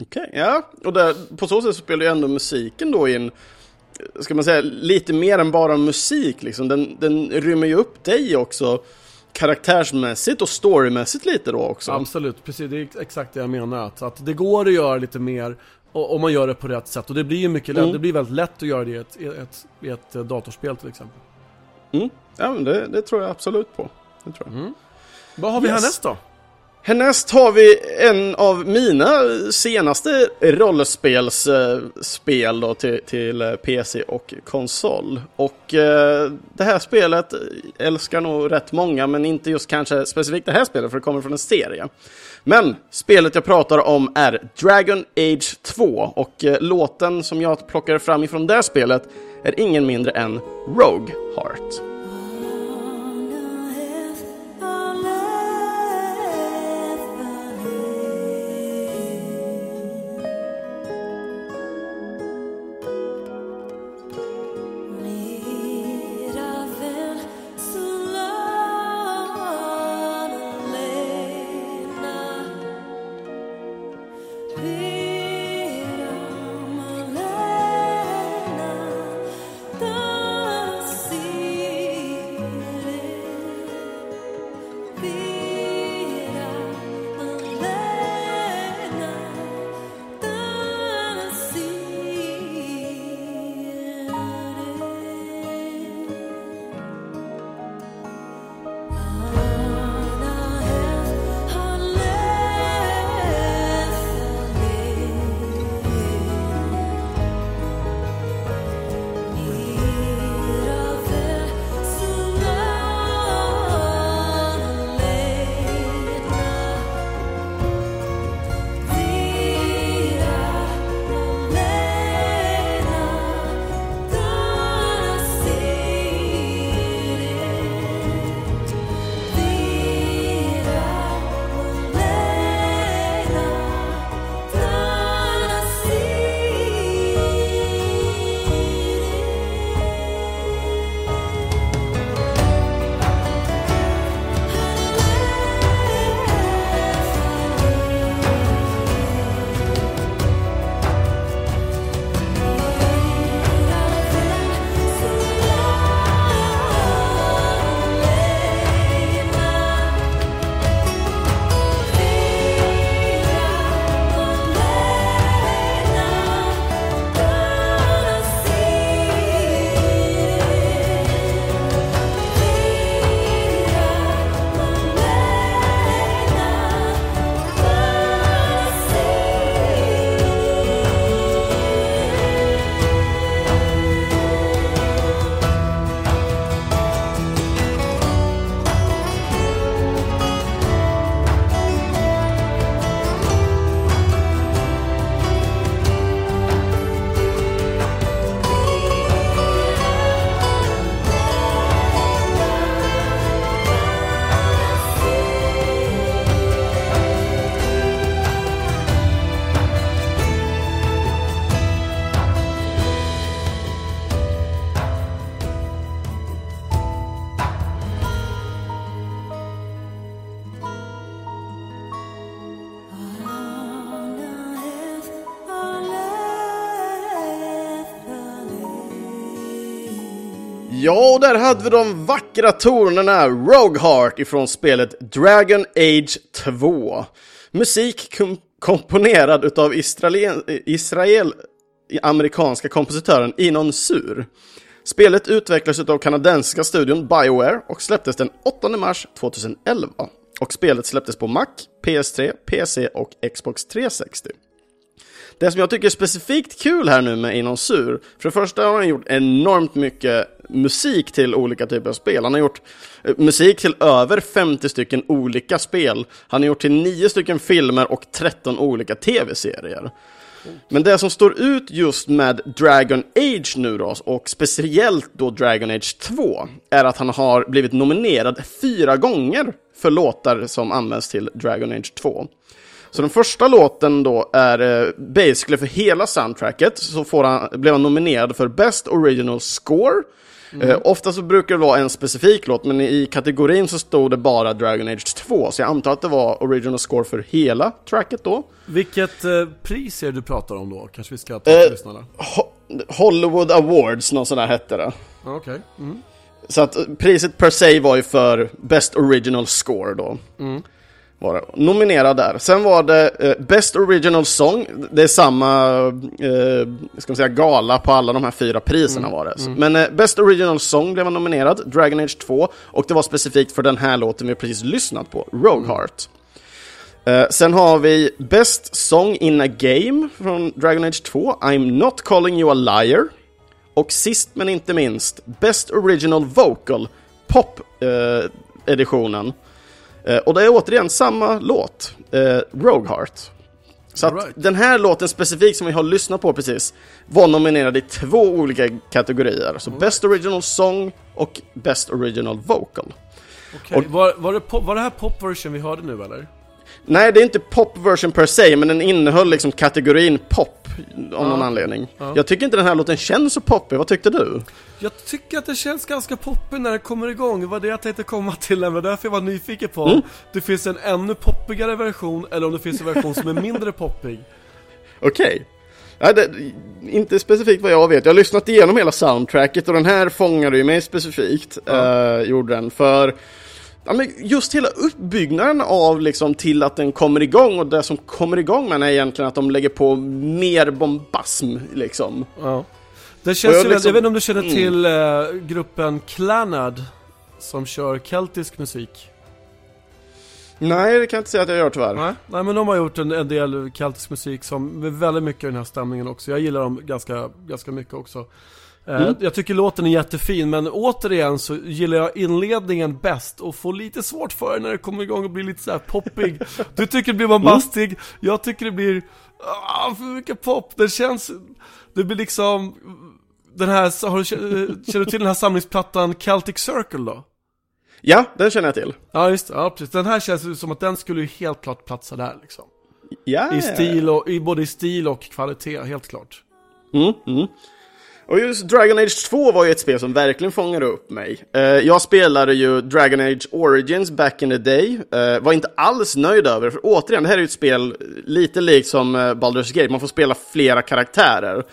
Okej, ja. Och där, på så sätt spelar ju ändå musiken då in, ska man säga, lite mer än bara musik liksom. Den, den rymmer ju upp dig också karaktärsmässigt och storymässigt lite då också. Absolut, precis. Det är exakt det jag menar. Att, att det går att göra lite mer om man gör det på rätt sätt. Och det blir ju mycket lätt, Mm. det blir väldigt lätt att göra det i ett, ett, ett eh, datorspel till exempel. Mm. Ja, men det, det tror jag absolut på. Det tror jag. Mm. Vad har vi Yes. härnäst då? Härnäst har vi en av mina senaste rollspelsspel eh, då till, till eh, PC och konsol. Och eh, det här spelet älskar nog rätt många, men inte just kanske specifikt det här spelet, för det kommer från en serie. Men spelet jag pratar om är Dragon Age 2 och eh, låten som jag plockade fram ifrån det spelet är ingen mindre än Rogue Heart. Ja, och där hade vi de vackra tonerna Rogueheart ifrån spelet Dragon Age 2. Musik kom komponerad utav Israel, Israel amerikanska kompositören Inon Sur. Spelet utvecklades av kanadensiska studion Bioware och släpptes den 8 mars 2011. Och spelet släpptes på Mac, PS3, PC och Xbox 360. Det som jag tycker är specifikt kul här nu med Inon Sur, för det första har han gjort enormt mycket musik till olika typer av spel. Han har gjort eh, musik till över 50 stycken olika spel. Han har gjort till 9 stycken filmer och 13 olika tv-serier. Men det som står ut just med Dragon Age nu då, och speciellt då Dragon Age 2, är att han har blivit nominerad fyra gånger för låtar som används till Dragon Age 2. Så den första låten då är eh, basically för hela soundtracket, så får han, blev han nominerad för Best Original Score, Mm. Eh, ofta så brukar det vara en specifik låt, men i kategorin så stod det bara Dragon Age 2, så jag antar att det var original score för hela tracket då. Vilket eh, pris är det du pratar om då? Kanske vi ska ta eh, lyssnarna? Ho Hollywood Awards, någon sån där hette det. Okej. Okay. Mm. Så att priset per se var ju för Best Original Score då. Mm var det. Nominerad där. Sen var det eh, Best Original Song. Det är samma eh, ska man säga, gala på alla de här fyra priserna mm. var det. Mm. Men eh, Best Original Song blev nominerad, Dragon Age 2. Och det var specifikt för den här låten vi precis lyssnat på, Rogueheart. Mm. Eh, sen har vi Best Song in a Game från Dragon Age 2, I'm Not Calling You a Liar. Och sist men inte minst, Best Original Vocal, Pop-editionen. Eh, och det är återigen samma låt, eh, Rogueheart. Så att right. den här låten specifikt som vi har lyssnat på precis var nominerad i två olika kategorier. Så right. Best Original Song och Best Original Vocal. Okay. Och, var, var, det pop, var det här pop-version vi hörde nu eller? Nej, det är inte pop-version per se, men den innehöll liksom kategorin pop av ja. någon anledning. Ja. Jag tycker inte den här låten känns så poppig, vad tyckte du? Jag tycker att det känns ganska poppig när det kommer igång, det var det jag tänkte komma till, det var därför jag var nyfiken på mm. det finns en ännu poppigare version, eller om det finns en version som är mindre poppig. *laughs* Okej. Okay. inte specifikt vad jag vet. Jag har lyssnat igenom hela soundtracket och den här fångade ju mig specifikt. Ja. Uh, gjorde den. För Ja, men just hela uppbyggnaden av liksom till att den kommer igång och det som kommer igång med den är egentligen att de lägger på mer bombasm liksom. Ja. Det känns jag, ju, liksom, jag vet inte om du känner mm. till uh, gruppen Clanad som kör keltisk musik? Nej, det kan jag inte säga att jag gör tyvärr. Nej, Nej men de har gjort en, en del keltisk musik som med väldigt mycket av den här stämningen också. Jag gillar dem ganska, ganska mycket också. Eh, mm. Jag tycker låten är jättefin, men återigen så gillar jag inledningen bäst och får lite svårt för det när det kommer igång och blir lite så här poppig. *laughs* Du tycker det blir bombastig, mm. jag tycker det blir ah, för mycket pop. Det känns, det blir liksom den här, har du, känner du till den här samlingsplattan Celtic Circle då? Ja, den känner jag till. Ja, just ja, precis. Den här känns som att den skulle ju helt klart platsa där liksom. Ja, I stil och, i både i stil och kvalitet, helt klart. Mm, mm. Och just Dragon Age 2 var ju ett spel som verkligen fångade upp mig. Uh, jag spelade ju Dragon Age Origins back in the day. Uh, var inte alls nöjd över för återigen, det här är ju ett spel lite likt som uh, Baldur's Gate. Man får spela flera karaktärer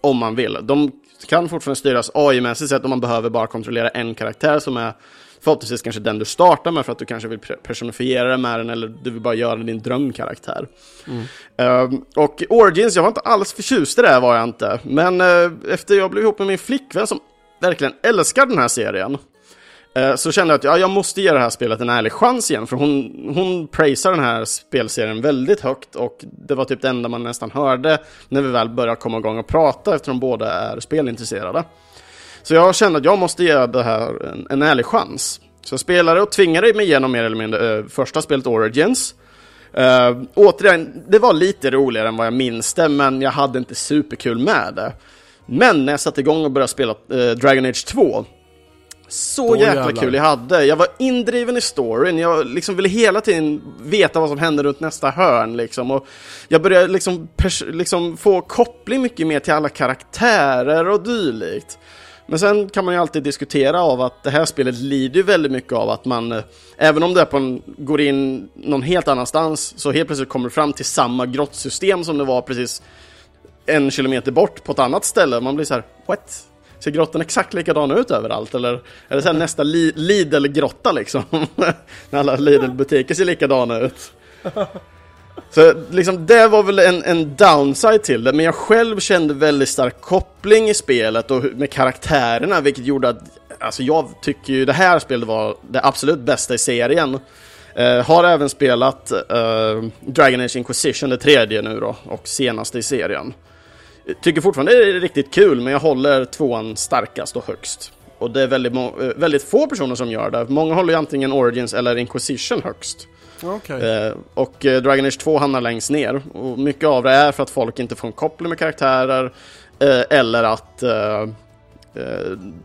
om man vill. De kan fortfarande styras AI-mässigt sett om man behöver bara kontrollera en karaktär som är förhoppningsvis kanske den du startar med för att du kanske vill personifiera det med den eller du vill bara göra din drömkaraktär. Mm. Uh, och Origins, jag var inte alls förtjust i det här var jag inte. Men uh, efter jag blev ihop med min flickvän som verkligen älskar den här serien uh, så kände jag att ja, jag måste ge det här spelet en ärlig chans igen för hon, hon praisar den här spelserien väldigt högt och det var typ det enda man nästan hörde när vi väl började komma igång och prata eftersom båda är spelintresserade. Så jag kände att jag måste ge det här en, en ärlig chans. Så jag spelade och tvingade mig igenom mer eller mindre äh, första spelet Origins. Uh, återigen, det var lite roligare än vad jag minns det, men jag hade inte superkul med det. Men när jag satte igång och började spela uh, Dragon Age 2, så Då jäkla jävlar. kul jag hade. Jag var indriven i storyn, jag liksom ville hela tiden veta vad som hände runt nästa hörn. Liksom. Och jag började liksom, liksom få koppling mycket mer till alla karaktärer och dylikt. Men sen kan man ju alltid diskutera av att det här spelet lider väldigt mycket av att man, eh, även om det på en, går in någon helt annanstans, så helt plötsligt kommer du fram till samma grottsystem som det var precis en kilometer bort på ett annat ställe. Man blir så här, what? ser grottan exakt likadan ut överallt? Eller är det så nästa li Lidl-grotta liksom? *laughs* När alla Lidl-butiker ser likadana ut. *laughs* Så liksom, det var väl en, en downside till det, men jag själv kände väldigt stark koppling i spelet och med karaktärerna, vilket gjorde att alltså jag tycker ju det här spelet var det absolut bästa i serien. Eh, har även spelat eh, Dragon Age Inquisition, det tredje nu då, och senaste i serien. Tycker fortfarande det är riktigt kul, men jag håller tvåan starkast och högst. Och det är väldigt, eh, väldigt få personer som gör det. Många håller ju antingen Origins eller Inquisition högst. Okay. Eh, och eh, Dragon Age 2 hamnar längst ner. Och mycket av det är för att folk inte får en koppling med karaktärer eh, eller att eh,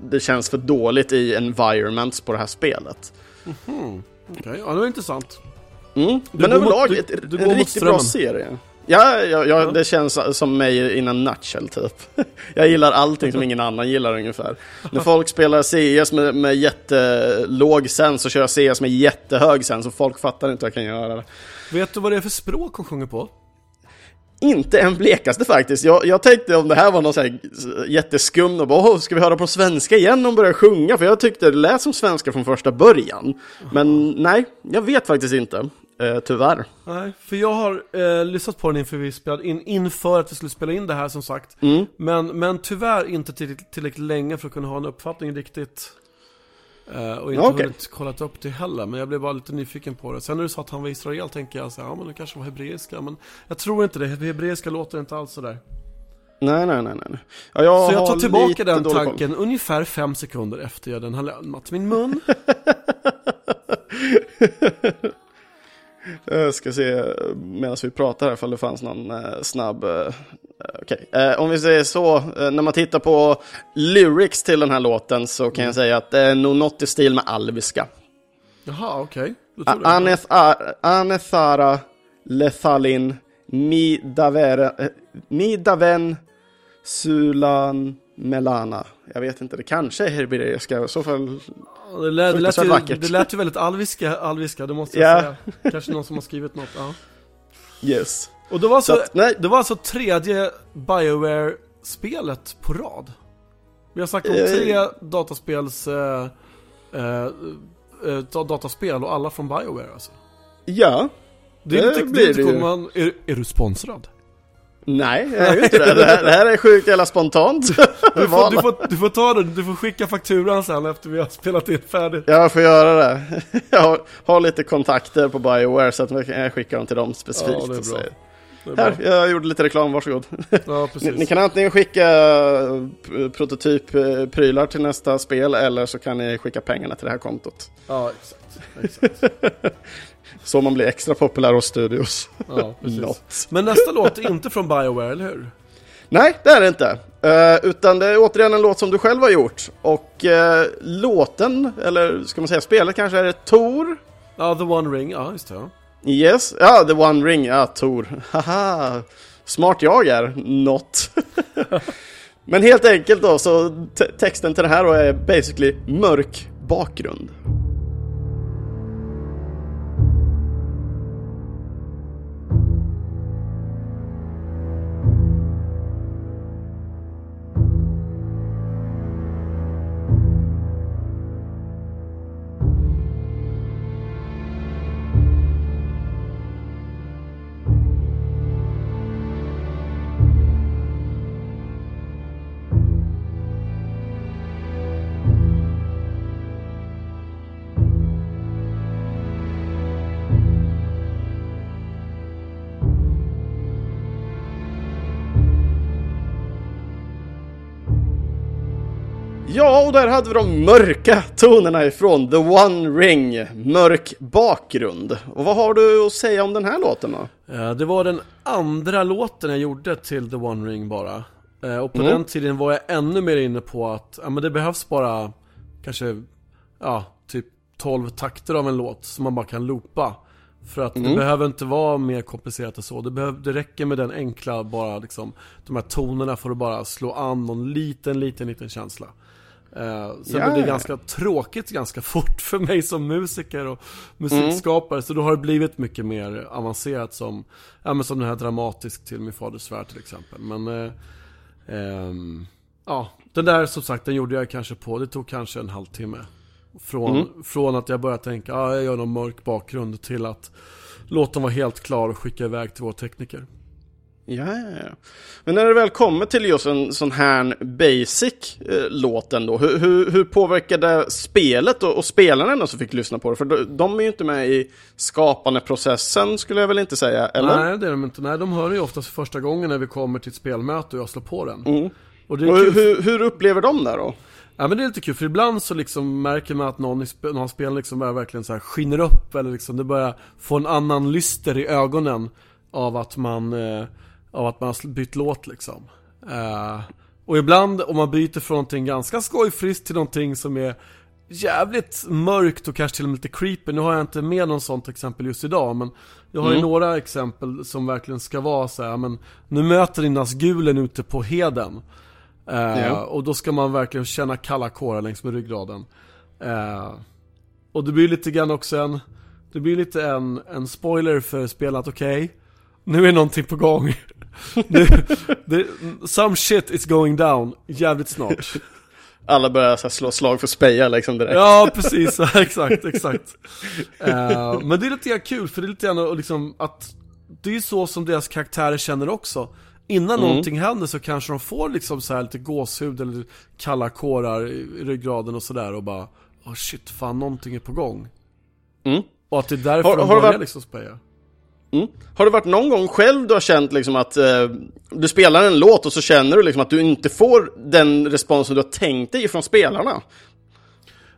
det känns för dåligt i environments på det här spelet. Mm -hmm. Okej, okay. ja det var intressant. Mm. Men överlag, mot, du, du en riktigt bra serie. Ja, ja, ja, det känns som mig in a nutshell typ. *laughs* Jag gillar allting som ingen annan gillar ungefär. När folk spelar CS med, med jättelåg sens så kör jag CS med jättehög sens och folk fattar inte vad jag kan göra. Vet du vad det är för språk hon sjunger på? Inte en blekaste faktiskt. Jag, jag tänkte om det här var någon sån här jätteskum och bara ska vi höra på svenska igen och börja sjunga? För jag tyckte det lät som svenska från första början. Men nej, jag vet faktiskt inte. Eh, tyvärr. Nej, för jag har eh, lyssnat på den inför vi spelade in, inför att vi skulle spela in det här som sagt. Mm. Men, men tyvärr inte tillräckligt, tillräckligt länge för att kunna ha en uppfattning riktigt. Eh, och inte okay. hunnit kollat upp det heller, men jag blev bara lite nyfiken på det. Sen när du sa att han var Israel tänkte jag så ja men det kanske var hebreiska, men jag tror inte det. Hebreiska låter inte alls sådär. Nej, nej, nej, nej. Ja, jag så jag tar tillbaka den tanken ungefär fem sekunder efter jag den har lämnat min mun. *laughs* Jag ska se medan vi pratar här ifall det fanns någon eh, snabb... Eh, Okej, okay. eh, om vi säger så, eh, när man tittar på lyrics till den här låten så kan mm. jag säga att det är nog något i stil med alviska. Jaha, okej. Okay. Anethara Lethalin Midaven Sulan Melana. Jag vet inte, det kanske är hebreiska, i så fall det lät, det, lät ju, det lät ju väldigt alviska, alviska, det måste jag yeah. säga. Kanske någon som har skrivit något, ja. Yes. Och det var, alltså, att, nej. det var alltså tredje Bioware-spelet på rad. Vi har sagt om eh, tre eh, dataspels... Eh, eh, eh, dataspel och alla från Bioware alltså. Ja. Det, det är lite, blir det ju. Man, är, är du sponsrad? Nej, jag är ju inte det. Det här, det här är sjukt jävla spontant. Du får, du, *laughs* får, du får ta det, du får skicka fakturan sen efter vi har spelat in färdigt. Jag får göra det. *laughs* Jag har, har lite kontakter på Bioware så att jag kan skicka dem till dem specifikt. Ja. Här, jag gjorde lite reklam, varsågod. *laughs* Ja, ni, ni kan antingen skicka eh, prototypprylar till nästa spel eller så kan ni skicka pengarna till det här kontot. Ja, exakt. exakt. *laughs* Så man blir extra populär hos studios. Ja, precis. *laughs* Men nästa låt är inte från Bioware, eller hur? Nej, det är det inte. Uh, utan det är återigen en låt som du själv har gjort. Och uh, låten, eller ska man säga spelet kanske, är det Tor? Ja, The One Ring, ja just det. Yes, ja, The One Ring, ja, Tor. *laughs* Haha, smart jag är, not. *laughs* Men helt enkelt då, så texten till det här då är basically mörk bakgrund. Där hade vi de mörka tonerna ifrån The One Ring, mörk bakgrund. Och vad har du att säga om den här låten då? Det var den andra låten jag gjorde till The One Ring bara. Eh, och på mm. den tiden var jag ännu mer inne på att, ja men det behövs bara kanske, ja, typ 12 takter av en låt som man bara kan loopa. För att mm. det behöver inte vara mer komplicerat än så. Det, behöver, det räcker med den enkla, bara liksom, de här tonerna får du bara slå an någon liten, liten, liten känsla. Eh, sen ja, blir det ganska tråkigt ganska fort för mig som musiker och musikskapare. Mm. Så då har det blivit mycket mer avancerat som, ja men som den här dramatisk till min faders svärd till exempel. Men, eh, eh, ja, den där som sagt, den gjorde jag kanske på, det tog kanske en halvtimme. Från, Mm. från att jag började tänka, ja jag gör någon mörk bakgrund till att låta den vara helt klar och skicka iväg till vår tekniker. Ja, ja, ja. Men när det väl kommer till just en sån här basic eh, låt ändå, hur, hur, hur påverkade spelet och, och spelarna ändå som fick lyssna på det? För de, de är ju inte med i skapandeprocessen skulle jag väl inte säga, eller? Nej det är de inte, nej de hör ju oftast för första gången när vi kommer till ett spelmöte och jag slår på den. Mm. Och Och hur, hur, upplever de det då? Ja men det är lite kul, för ibland så liksom märker man att någon i sp- någon spel liksom verkligen så här skiner upp eller liksom det börjar få en annan lyster i ögonen av att man, eh, av att man har bytt låt liksom. Eh, och ibland om man byter från någonting ganska skojfriskt till någonting som är jävligt mörkt och kanske till och med lite creepy. Nu har jag inte med någon sånt exempel just idag men jag har ju Mm. några exempel som verkligen ska vara så här, men nu möter ni Nazgulen ute på heden. Eh, Ja. Och då ska man verkligen känna kalla kårar längs med ryggraden. Eh, och det blir lite grann också en, det blir lite en, en spoiler för spelet, okej, nu är någonting på gång. *laughs* det, det, some shit is going down jävligt snart. Alla börjar så slå slag för speja liksom direkt. Ja, precis. Exakt, exakt. Eh, men det är lite kul, för det är lite grann liksom att det är ju så som deras karaktärer känner också. Innan Mm. någonting händer så kanske de får liksom så här lite gåshud eller kalla kårar i ryggraden och sådär och bara oh shit, fan någonting är på gång. Mm. Och att det är därför Har- de har börjar varit- liksom speja. Mm. Har det varit någon gång själv du har känt liksom att eh, du spelar en låt och så känner du liksom att du inte får den responsen du har tänkt dig från spelarna?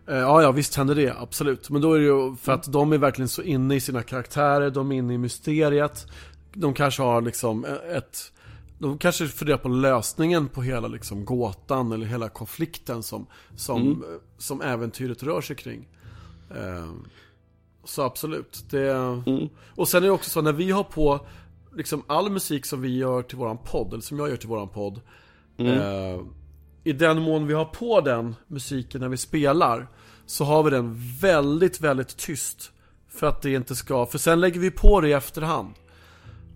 Eh, Ja, ja, visst händer det, absolut. Men då är det ju för att de är verkligen så inne i sina karaktärer, de är inne i mysteriet. De kanske har liksom ett... De kanske funderar på lösningen på hela liksom gåtan eller hela konflikten som, som, som äventyret rör sig kring. Så absolut. Det, Mm. Och sen är det också så när vi har på liksom all musik som vi gör till våran podd, eller som jag gör till våran podd. Eh, I den mån vi har på den musiken när vi spelar så har vi den väldigt, väldigt tyst. För att det inte ska, för sen lägger vi på det i efterhand.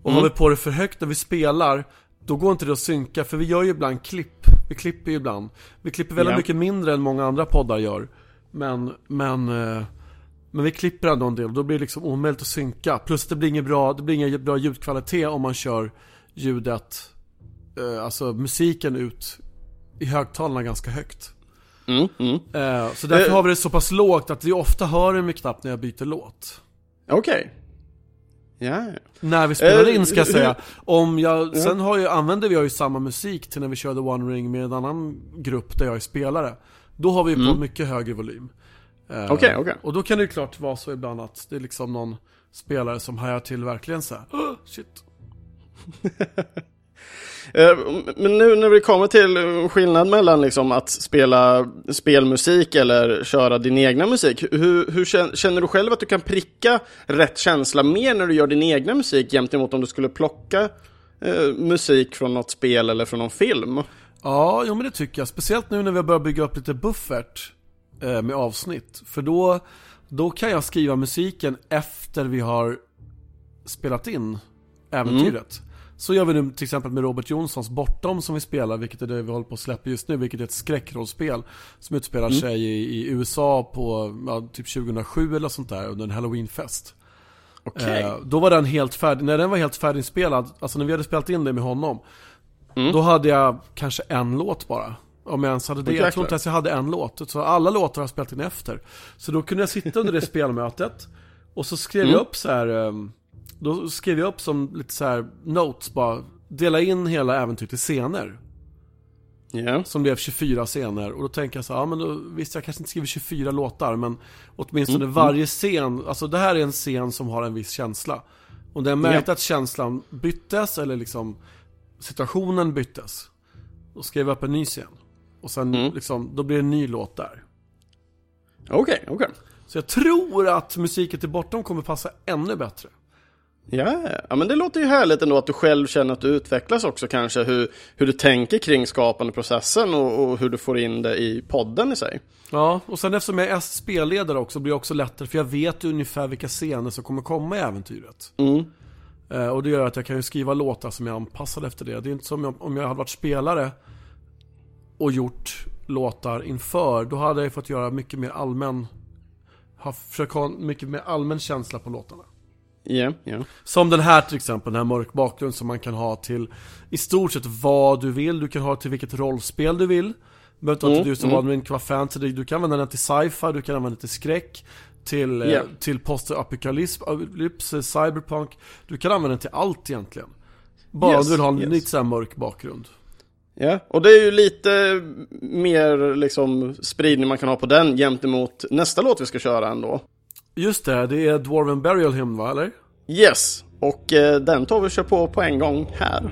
Och har vi på det för högt när vi spelar, då går inte det att synka. För vi gör ju ibland klipp, vi klipper ju ibland. Vi klipper väldigt Ja. mycket mindre än många andra poddar gör. Men, men, eh, men vi klipper ändå en del och då blir det liksom omöjligt att synka. Plus det blir ingen bra, det blir ingen bra ljudkvalitet om man kör ljudet, eh, alltså musiken ut i högtalarna ganska högt. Mm, mm. Eh, Så därför Eh. har vi det så pass lågt att vi ofta hör det med knappt när jag byter låt. Okej. Ja, ja. När vi spelar Eh, in ska jag säga. Om jag, sen har ju, använder vi ju samma musik till när vi körde One Ring med en annan grupp där jag är spelare. Då har vi på mycket högre volym. Eh. Okej, okej. Och då kan det ju klart vara så ibland att det är liksom någon spelare som hajar till verkligen så här. "Åh, shit. *laughs* Eh, Men nu när vi kommer till eh, skillnad mellan liksom att spela spelmusik eller köra din egna musik. Hur, hur kän- känner du själv att du kan pricka rätt känsla mer när du gör din egna musik jämfört om du skulle plocka eh, musik från något spel eller från någon film? Ja, jo men det tycker jag. Speciellt nu när vi har börjat bygga upp lite buffert med avsnitt. För då, då kan jag skriva musiken efter vi har spelat in äventyret. Så gör vi nu till exempel med Robert Jonssons Bortom som vi spelar, vilket är det vi håller på att släppa just nu, vilket är ett skräckrollspel som utspelar sig i, i USA på ja, typ 2007 eller sånt där under en halloweenfest. Okej. Eh, då var den helt färdig, när den var helt färdigspelad, alltså när vi hade spelat in det med honom Mm. Då hade jag kanske en låt bara Om jag ens hade det, jag tror inte ens jag hade en låt Så alla låtar har jag spelat in efter Så då kunde jag sitta under det *laughs* spelmötet Och så skrev Mm. jag upp så här. ehm, Då skrev jag upp som lite så här notes bara Dela in hela äventyret i scener Ja. som blev 24 scener och då tänker jag så här, ja men då, visst jag kanske inte skriver 24 låtar men åtminstone Mm, varje scen, alltså det här är en scen som har en viss känsla. Och när jag märkte att känslan byttes eller liksom situationen byttes, då skrev jag upp en ny scen. Och sen Mm. liksom, då blir det en ny låt där. Okej, okej. Så jag tror att musiken till Bortom kommer passa ännu bättre. Ja, ja, men det låter ju härligt ändå att du själv känner att du utvecklas också kanske hur, hur du tänker kring skapandeprocessen och, och hur du får in det i podden i sig. Ja, och sen eftersom jag är spelledare också blir det också lättare för jag vet ungefär vilka scener som kommer komma i äventyret. Mm. Eh, och det gör att jag kan ju skriva låtar som är anpassade efter det. Det är inte som om jag, om jag hade varit spelare och gjort låtar inför, då hade jag fått göra mycket mer allmän, ha, försökt ha mycket mer allmän känsla på låtarna. Ja, yeah, ja. Yeah. Som den här till exempel, den här mörk bakgrund som man kan ha till i stort sett vad du vill. Du kan ha till vilket rollspel du vill. Det behöver inte vara till du som mm. mm. kan vara fantasy, du kan använda den till sci-fi, du kan använda den till skräck. Till, yeah. till post-apokalyps, cyberpunk. Du kan använda den till allt egentligen. Bara yes, om du vill ha en yes. lite såhär mörk bakgrund. Ja, och det är ju lite mer liksom spridning man kan ha på den jämt emot nästa låt vi ska köra ändå. Just det, det är Dwarven Burial Hymn va, eller? Yes, och eh, den tar vi och kör på på en gång här.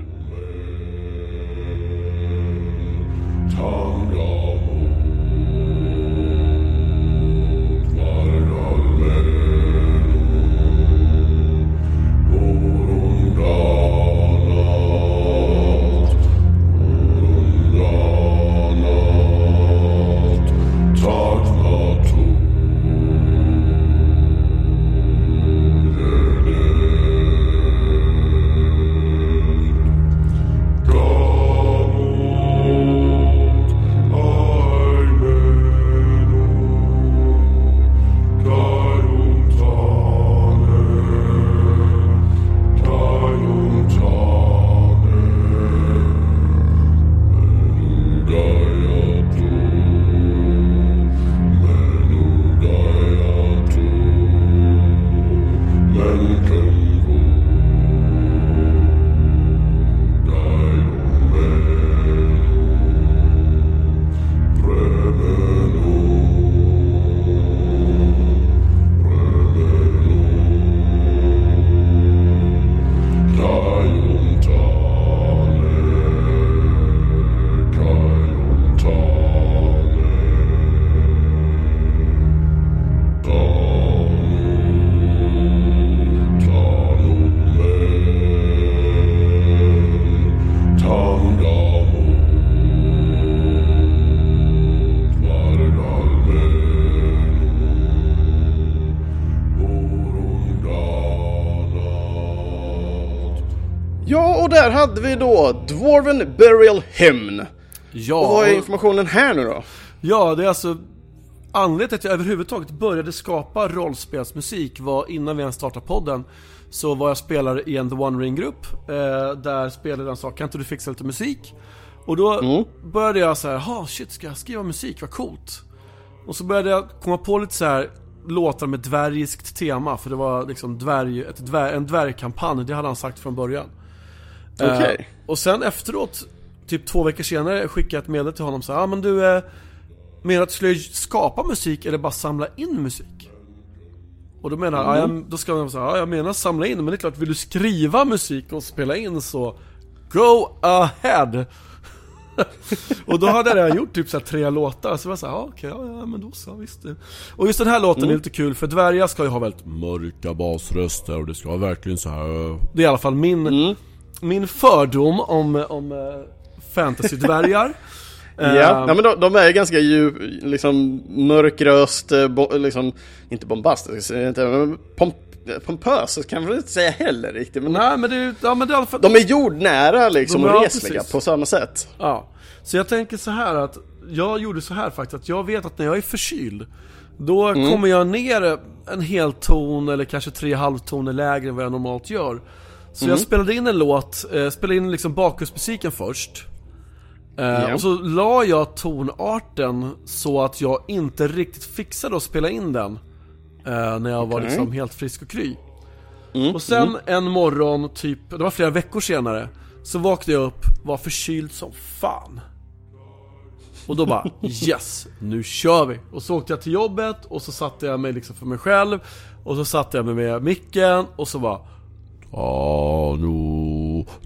Burial Hymn. Ja. Och vad är informationen här nu då? Ja, det är alltså Anledningen till att jag överhuvudtaget började skapa rollspelsmusik var innan vi ens startade podden Så var jag spelare i en The One Ring-grupp eh, Där spelaren sa, kan inte du fixa lite musik? Och då mm. började jag så här, ha shit ska jag skriva musik, vad coolt Och så började jag komma på lite så här låtar med dvärgiskt tema För det var liksom dvärg, ett dvärg, en dvärgkampanj, det hade han sagt från början Okej. Okay. Uh, och sen efteråt, typ två veckor senare, skickade jag ett meddelande till honom så ja ah, men du, eh, menar att du skulle skapa musik eller bara samla in musik? Och då menar mm. jag, då ska man säga, ja jag menar samla in, men det är klart, vill du skriva musik och spela in så Go ahead! *laughs* och då hade jag gjort typ så tre låtar, så var jag såhär, ja okej, okay, ja, men då så, visst Och just den här låten mm. är lite kul, för dvärgar ska ju ha väldigt mörka basröster och det ska vara verkligen så här. Det är i alla fall min mm min fördom om, om uh, fantasy-dvärgar *laughs* Ja, uh, ja men de, de, är ganska djup, liksom mörkröst, eh, bo, liksom, inte bombastisk, inte, men pomp, pompös kan man inte säga heller riktigt. Men, Nej, men det, ja, men det är för, de är jordnära liksom och resliga precis. på samma sätt. Ja, så jag tänker så här att jag gjorde så här faktiskt, att jag vet att när jag är förkyld då mm. kommer jag ner en hel ton eller kanske tre halvtoner lägre än vad jag normalt gör. Så mm. jag spelade in en låt, eh, spelade in liksom bakgrundsmusiken först. Yeah. Och så la jag tonarten så att jag inte riktigt fixade att spela in den. Eh, när jag okay. var liksom helt frisk och kry. Mm. Och sen mm. en morgon, typ, det var flera veckor senare. Så vaknade jag upp, var förkyld som fan. Och då bara *laughs* yes, nu kör vi! Och så åkte jag till jobbet och så satte jag mig liksom för mig själv Och så satte jag mig med micken och så bara Ta nu,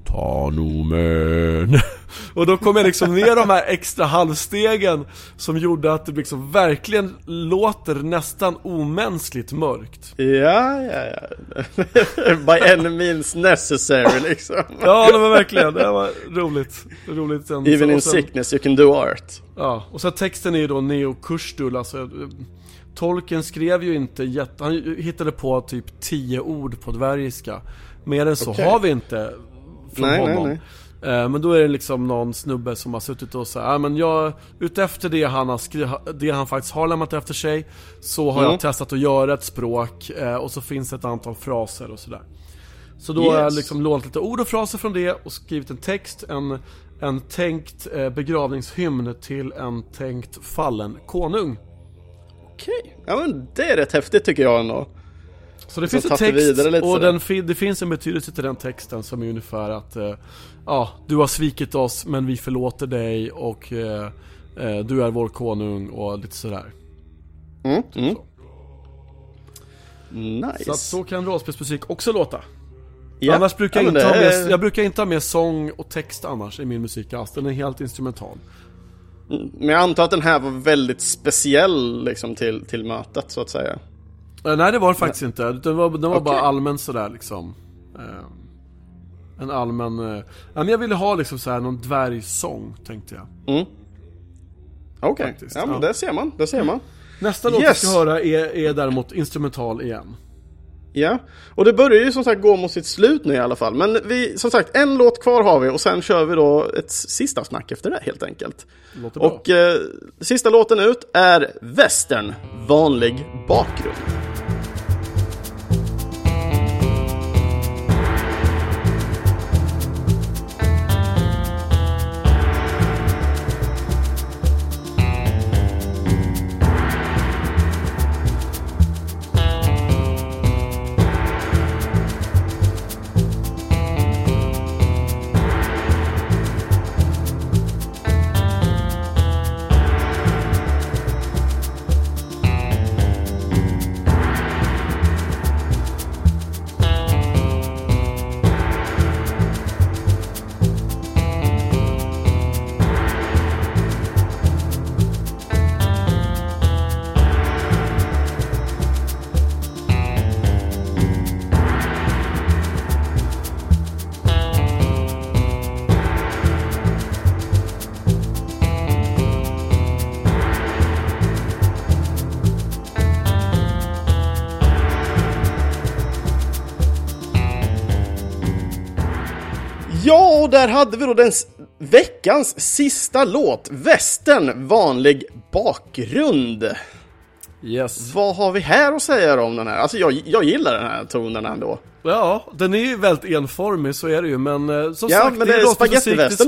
ta nu men. *laughs* Och då kom jag liksom ner de här extra halvstegen som gjorde att det liksom verkligen låter nästan omänskligt mörkt. Ja, ja, ja. *laughs* By any means necessary liksom. *laughs* ja, det var verkligen, det var roligt. roligt sen. Even in sen, sickness you can do art. Ja, och så texten är ju då Neo Kurstul, alltså Tolkien skrev ju inte jätte, han hittade på typ tio ord på dvärgiska. Mer än så okay. har vi inte från nej, honom. Nej, Eh, Men då är det liksom någon snubbe som har suttit och sagt, ja men jag, utefter det han har skri- det han faktiskt har lämnat efter sig, så har Mm. jag testat att göra ett språk, eh, och så finns det ett antal fraser och sådär. Så då har jag Yes. liksom lånat lite ord och fraser från det och skrivit en text, en, en tänkt eh, begravningshymn till en tänkt fallen konung. Okej, ja men det är rätt häftigt tycker jag ändå. Så det Så finns en text och den, det finns en betydelse till den texten som är ungefär att eh, Ja, du har svikit oss men vi förlåter dig och eh, eh, du är vår konung och lite sådär. Mm, mm. Så. Nice. Så att så kan rollspelsmusik också låta. Ja. Annars brukar Ja, jag men inte ha det med, är- jag brukar inte ha med sång och text annars i min musik alls. Den är helt instrumental. Men jag antar att den här var väldigt speciell liksom till, till mötet så att säga. Eh, nej det var det faktiskt inte. Den var, den var bara Okej. allmän sådär liksom. Eh, en allmän... Eh, men jag ville ha liksom såhär någon dvärgsång tänkte jag. Mm. Okej, Faktiskt, ja men ja. det ser man, det ser man. Nästa låt vi Yes. ska höra är, är däremot instrumental igen. Ja, och det börjar ju som sagt gå mot sitt slut nu i alla fall. Men vi, som sagt, en låt kvar har vi och sen kör vi då ett sista snack efter det helt enkelt. Låter. Och eh, sista låten ut är Western, vanlig bakgrund. Hade vi då den veckans sista låt, Västern, vanlig bakgrund. Yes. Vad har vi här att säga om den här? Alltså jag, jag gillar den här tonen ändå. Ja, den är ju väldigt enformig, så är det ju, men eh, som Ja, sagt, men det är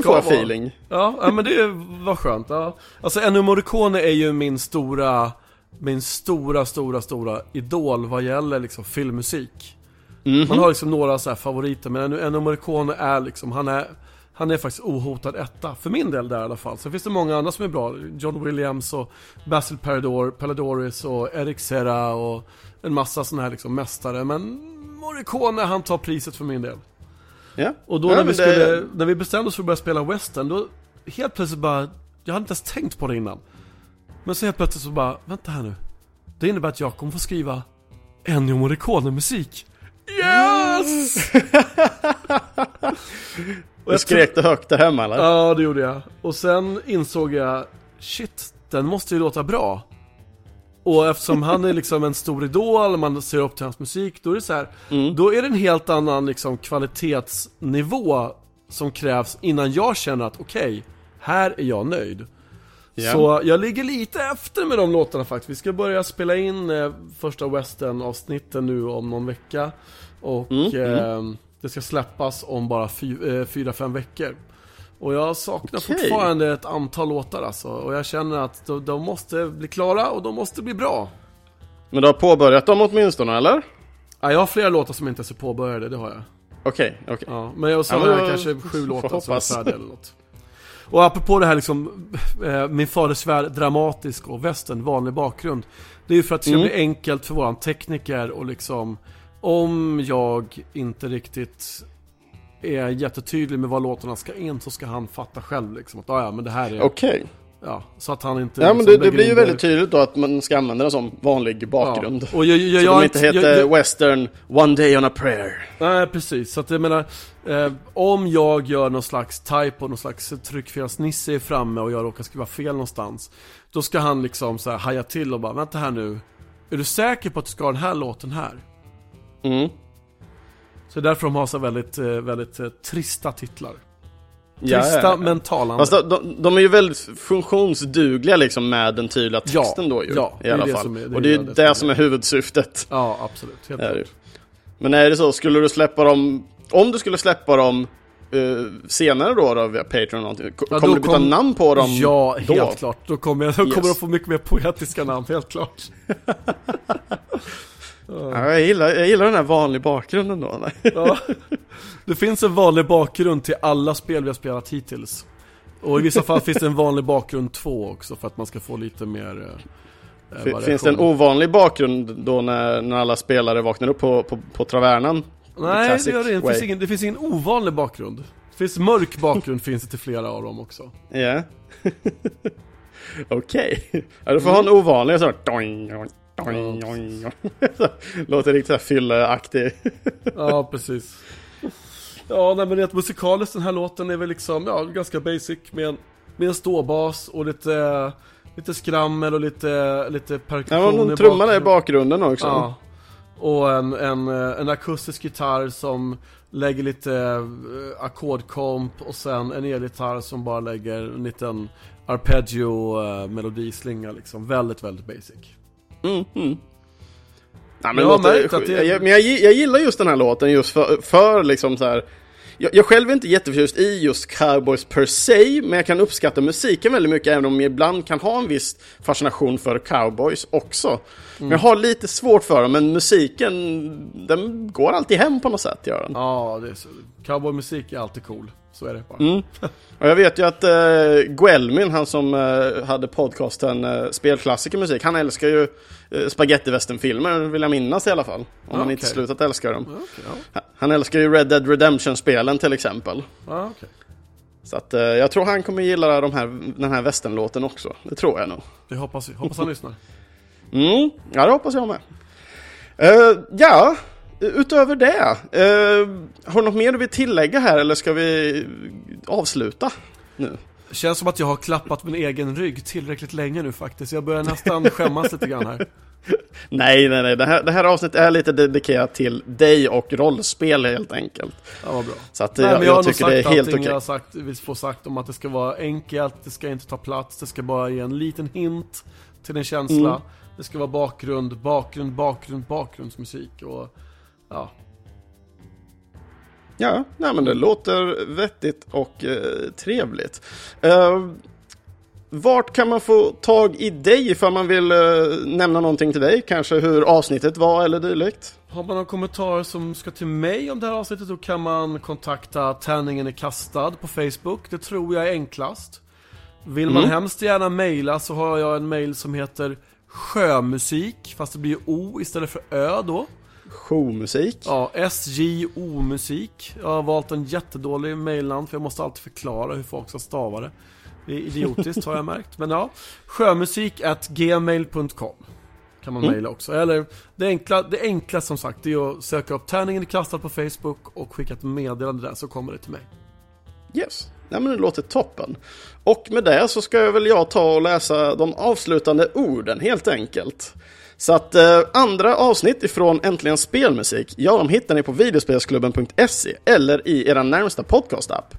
ska får feeling. Ja, ja, men det var skönt. Ja. Alltså Ennio Morricone är ju min stora, min stora, stora, stora idol vad gäller liksom filmmusik. Mhm. Man har liksom några så favoriter, men Ennio Morricone är liksom, han är han är faktiskt ohotad etta, för min del där i alla fall. Sen finns det många andra som är bra. John Williams och Basil Parador, Paladoris och Eric Serra och en massa sådana här liksom mästare. Men Morricone, han tar priset för min del. Ja. Och då Ja, när, vi skulle, det- när vi bestämde oss för att börja spela western, då helt plötsligt bara, jag hade inte ens tänkt på det innan. Men så helt plötsligt så bara, vänta här nu. Det innebär att jag kommer få skriva Ennio Morricone-musik. Yes! *laughs* *laughs* Och Du skrek det högt där hemma eller? Ja, det gjorde jag. Och sen insåg jag, shit, den måste ju låta bra. Och eftersom han är liksom en stor idol, man ser upp till hans musik, då är det så här, då är det en helt annan liksom kvalitetsnivå som krävs innan jag känner att okej, här är jag nöjd. Ja. Så jag ligger lite efter med de låtarna faktiskt. Vi ska börja spela in eh, första western-avsnitten nu om någon vecka. Och eh, det ska släppas om bara fy, eh, fyra, fem veckor. Och jag saknar Okej. fortfarande ett antal låtar alltså. Och jag känner att de, de måste bli klara och de måste bli bra. Men du har påbörjat dem åtminstone eller? Ja, jag har flera låtar som inte ens är påbörjade, det har jag. Okej, okej. Ja, men jag så har jag kanske sju låtar som är färdiga eller något. Och apropå det här liksom, eh, min faders värld, dramatisk och västern, vanlig bakgrund. Det är ju för att det ska Mm. bli enkelt för våran tekniker och liksom, om jag inte riktigt är jättetydlig med vad låtarna ska in så ska han fatta själv liksom att "Ah, ja men det här är, Okej. ja, så att han inte Ja men liksom det, det blir ju väldigt tydligt då att man ska använda den som vanlig bakgrund. Ja. Och jag, jag, Så jag, de inte heter jag- Western One Day on a Prayer. Nej precis, så att jag menar eh, Om jag gör någon slags typo, någon slags tryckfelsnisse är framme och jag råkar skriva fel någonstans Då ska han liksom så här haja till och bara vänta här nu Är du säker på att du ska ha den här låten här? Mm. Så det är därför de har så väldigt, eh, väldigt eh, trista titlar Trista ja, ja, ja. men talande. Alltså, de, de, är ju väldigt funktionsdugliga liksom med den tydliga texten ja, då ju. Ja, i alla fall. Är, det och det är ju det, det som är huvudsyftet. Ja, absolut. Helt är Men är det så, skulle du släppa dem, om du skulle släppa dem Uh, senare då, då via Patreon och någonting. Ja, kommer du byta kom... namn på dem Ja, helt då? klart. Då kommer jag, då yes. kommer de få mycket mer poetiska namn, helt klart. *laughs* Ja, jag, gillar, jag gillar den här vanliga bakgrunden då. ja. Det finns en vanlig bakgrund till alla spel vi har spelat hittills. Och i vissa fall finns det en vanlig bakgrund två också för att man ska få lite mer eh, Finns det en ovanlig bakgrund då när, när alla spelare vaknar upp på, på, på Travernan? Nej, det gör det. Det finns, ingen, det finns ingen ovanlig bakgrund. Det finns mörk bakgrund finns det till flera av dem också. Ja. Yeah. *laughs* Okej. Okay. Ja, du får ha en ovanlig så här. *laughs* Låter riktigt såhär fylleaktig. *laughs* ja, precis. Ja, nej men rent musikaliskt den här låten är väl liksom, ja, ganska basic med en, med en ståbas och lite, lite skrammel och lite, lite perkussion Ja, någon trumma där i bakgrunden också. Ja. Och en, en, en akustisk gitarr som lägger lite uh, ackordkomp och sen en elgitarr som bara lägger en liten arpeggio uh, melodislinga liksom. Väldigt, väldigt basic. Mm, mm. Men, jag, låter, det... jag, men jag, jag, gillar just den här låten just för, för liksom så här. Jag, jag själv är inte jätteförtjust i just cowboys per se, men jag kan uppskatta musiken väldigt mycket, även om jag ibland kan ha en viss fascination för cowboys också. Mm. Men jag har lite svårt för dem, men musiken, den går alltid hem på något sätt, gör den. Ja, det är så. cowboymusik är alltid cool. Så är det bara. Mm. *laughs* Och jag vet ju att uh, Guelmin, han som uh, hade podcasten uh, Spelklassikermusik, han älskar ju spagettivästernfilmer, vill jag minnas i alla fall. Om ah, han inte slutat älska dem. Okay, ja. Han älskar ju Red Dead Redemption-spelen till exempel. Ah, okay. Så att uh, jag tror han kommer gilla de här, den här västernlåten också. Det tror jag nog. Det hoppas. Hoppas han lyssnar. *laughs* Mm, ja det hoppas jag med. Uh, ja, Utöver det, eh, har du något mer du vill tillägga här eller ska vi avsluta nu? Känns som att jag har klappat min egen rygg tillräckligt länge nu faktiskt. Jag börjar nästan *laughs* skämmas lite grann här. Nej, nej, nej. Det här, det här avsnittet är lite dedikerat till dig och rollspel helt enkelt. Ja, vad bra. Så att nej, jag, jag, jag tycker det är helt okej. Jag har sagt, vi får sagt om att det ska vara enkelt, det ska inte ta plats, det ska bara ge en liten hint till en känsla. Mm. Det ska vara bakgrund, bakgrund, bakgrund, bakgrundsmusik och ja. Ja, nej, men det låter vettigt och eh, trevligt. Eh, vart kan man få tag i dig ifall man vill eh, nämna någonting till dig? Kanske hur avsnittet var eller dylikt? Har man någon kommentar som ska till mig om det här avsnittet då kan man kontakta Tärningen är kastad på Facebook. Det tror jag är enklast. Vill man mm. hemskt gärna mejla så har jag en mejl som heter Sjömusik, fast det blir O istället för Ö då. Showmusik. Ja, SJO-musik. Jag har valt en jättedålig mailnamn för jag måste alltid förklara hur folk ska stava det. Det är idiotiskt har jag märkt. Men ja, sjömusik at gmail.com kan man mm. mejla också. Eller det enkla, det enkla som sagt det är att söka upp Tärningen i kastad på Facebook och skicka ett meddelande där så kommer det till mig. Yes. Nej men det låter toppen. Och med det så ska jag väl jag ta och läsa de avslutande orden helt enkelt. Så att eh, andra avsnitt ifrån Äntligen Spelmusik, ja de hittar ni på videospelsklubben.se eller i era närmsta podcastapp.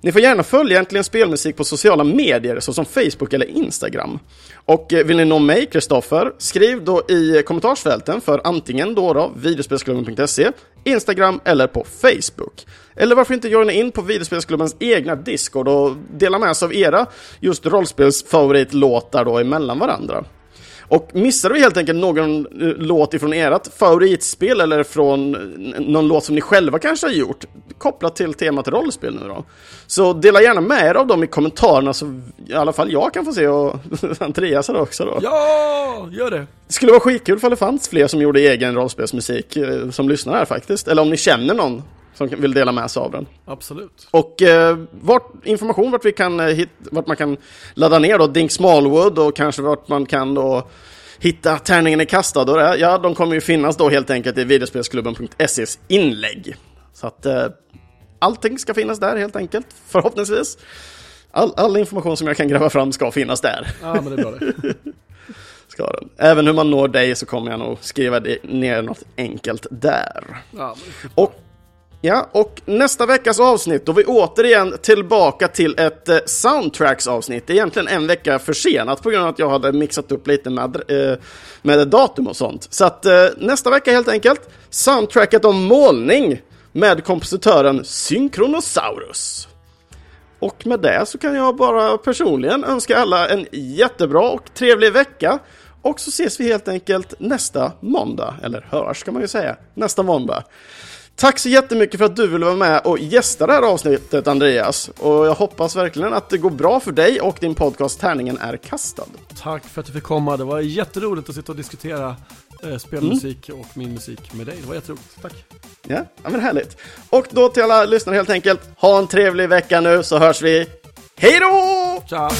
Ni får gärna följa Äntligen Spelmusik på sociala medier såsom Facebook eller Instagram. Och eh, vill ni nå mig, Kristoffer, skriv då i kommentarsfälten för antingen då, då videospelsklubben.se, Instagram eller på Facebook. Eller varför inte joina in på videospelsklubbens egna Discord och dela med sig av era just rollspelsfavoritlåtar då emellan varandra. Och missar du helt enkelt någon eh, låt ifrån ert favoritspel eller från någon låt som ni själva kanske har gjort, kopplat till temat rollspel nu då. Så dela gärna med er av dem i kommentarerna så i alla fall jag kan få se och *laughs* Andreas också då. Ja, gör det! Det skulle vara skitkul ifall det fanns fler som gjorde egen rollspelsmusik eh, som lyssnar här faktiskt. Eller om ni känner någon som vill dela med sig av den. Absolut. Och eh, vart, information vart, vi kan, eh, hit, vart man kan ladda ner då, Dink Smallwood och kanske vart man kan då hitta Tärningen är kastad och det, ja, de kommer ju finnas då helt enkelt i videospelsklubben.ses inlägg. Så att eh, allting ska finnas där helt enkelt, förhoppningsvis. All, all information som jag kan gräva fram ska finnas där. Ja, men det är bra det. *laughs* ska den. Även hur man når dig så kommer jag nog skriva ner något enkelt där. Ja, och Ja, och nästa veckas avsnitt då vi återigen tillbaka till ett eh, soundtracks-avsnitt. Det är egentligen en vecka försenat på grund av att jag hade mixat upp lite med, eh, med datum och sånt. Så att eh, nästa vecka helt enkelt, soundtracket om målning med kompositören Synkronosaurus. Och med det så kan jag bara personligen önska alla en jättebra och trevlig vecka. Och så ses vi helt enkelt nästa måndag, eller hörs kan man ju säga, nästa måndag. Tack så jättemycket för att du ville vara med och gästa det här avsnittet Andreas. Och jag hoppas verkligen att det går bra för dig och din podcast Tärningen är kastad. Tack för att du fick komma, det var jätteroligt att sitta och diskutera eh, spelmusik mm. och min musik med dig. Det var jätteroligt, tack. Ja, ja men härligt. Och då till alla lyssnare helt enkelt, ha en trevlig vecka nu så hörs vi. Hej då! Ciao!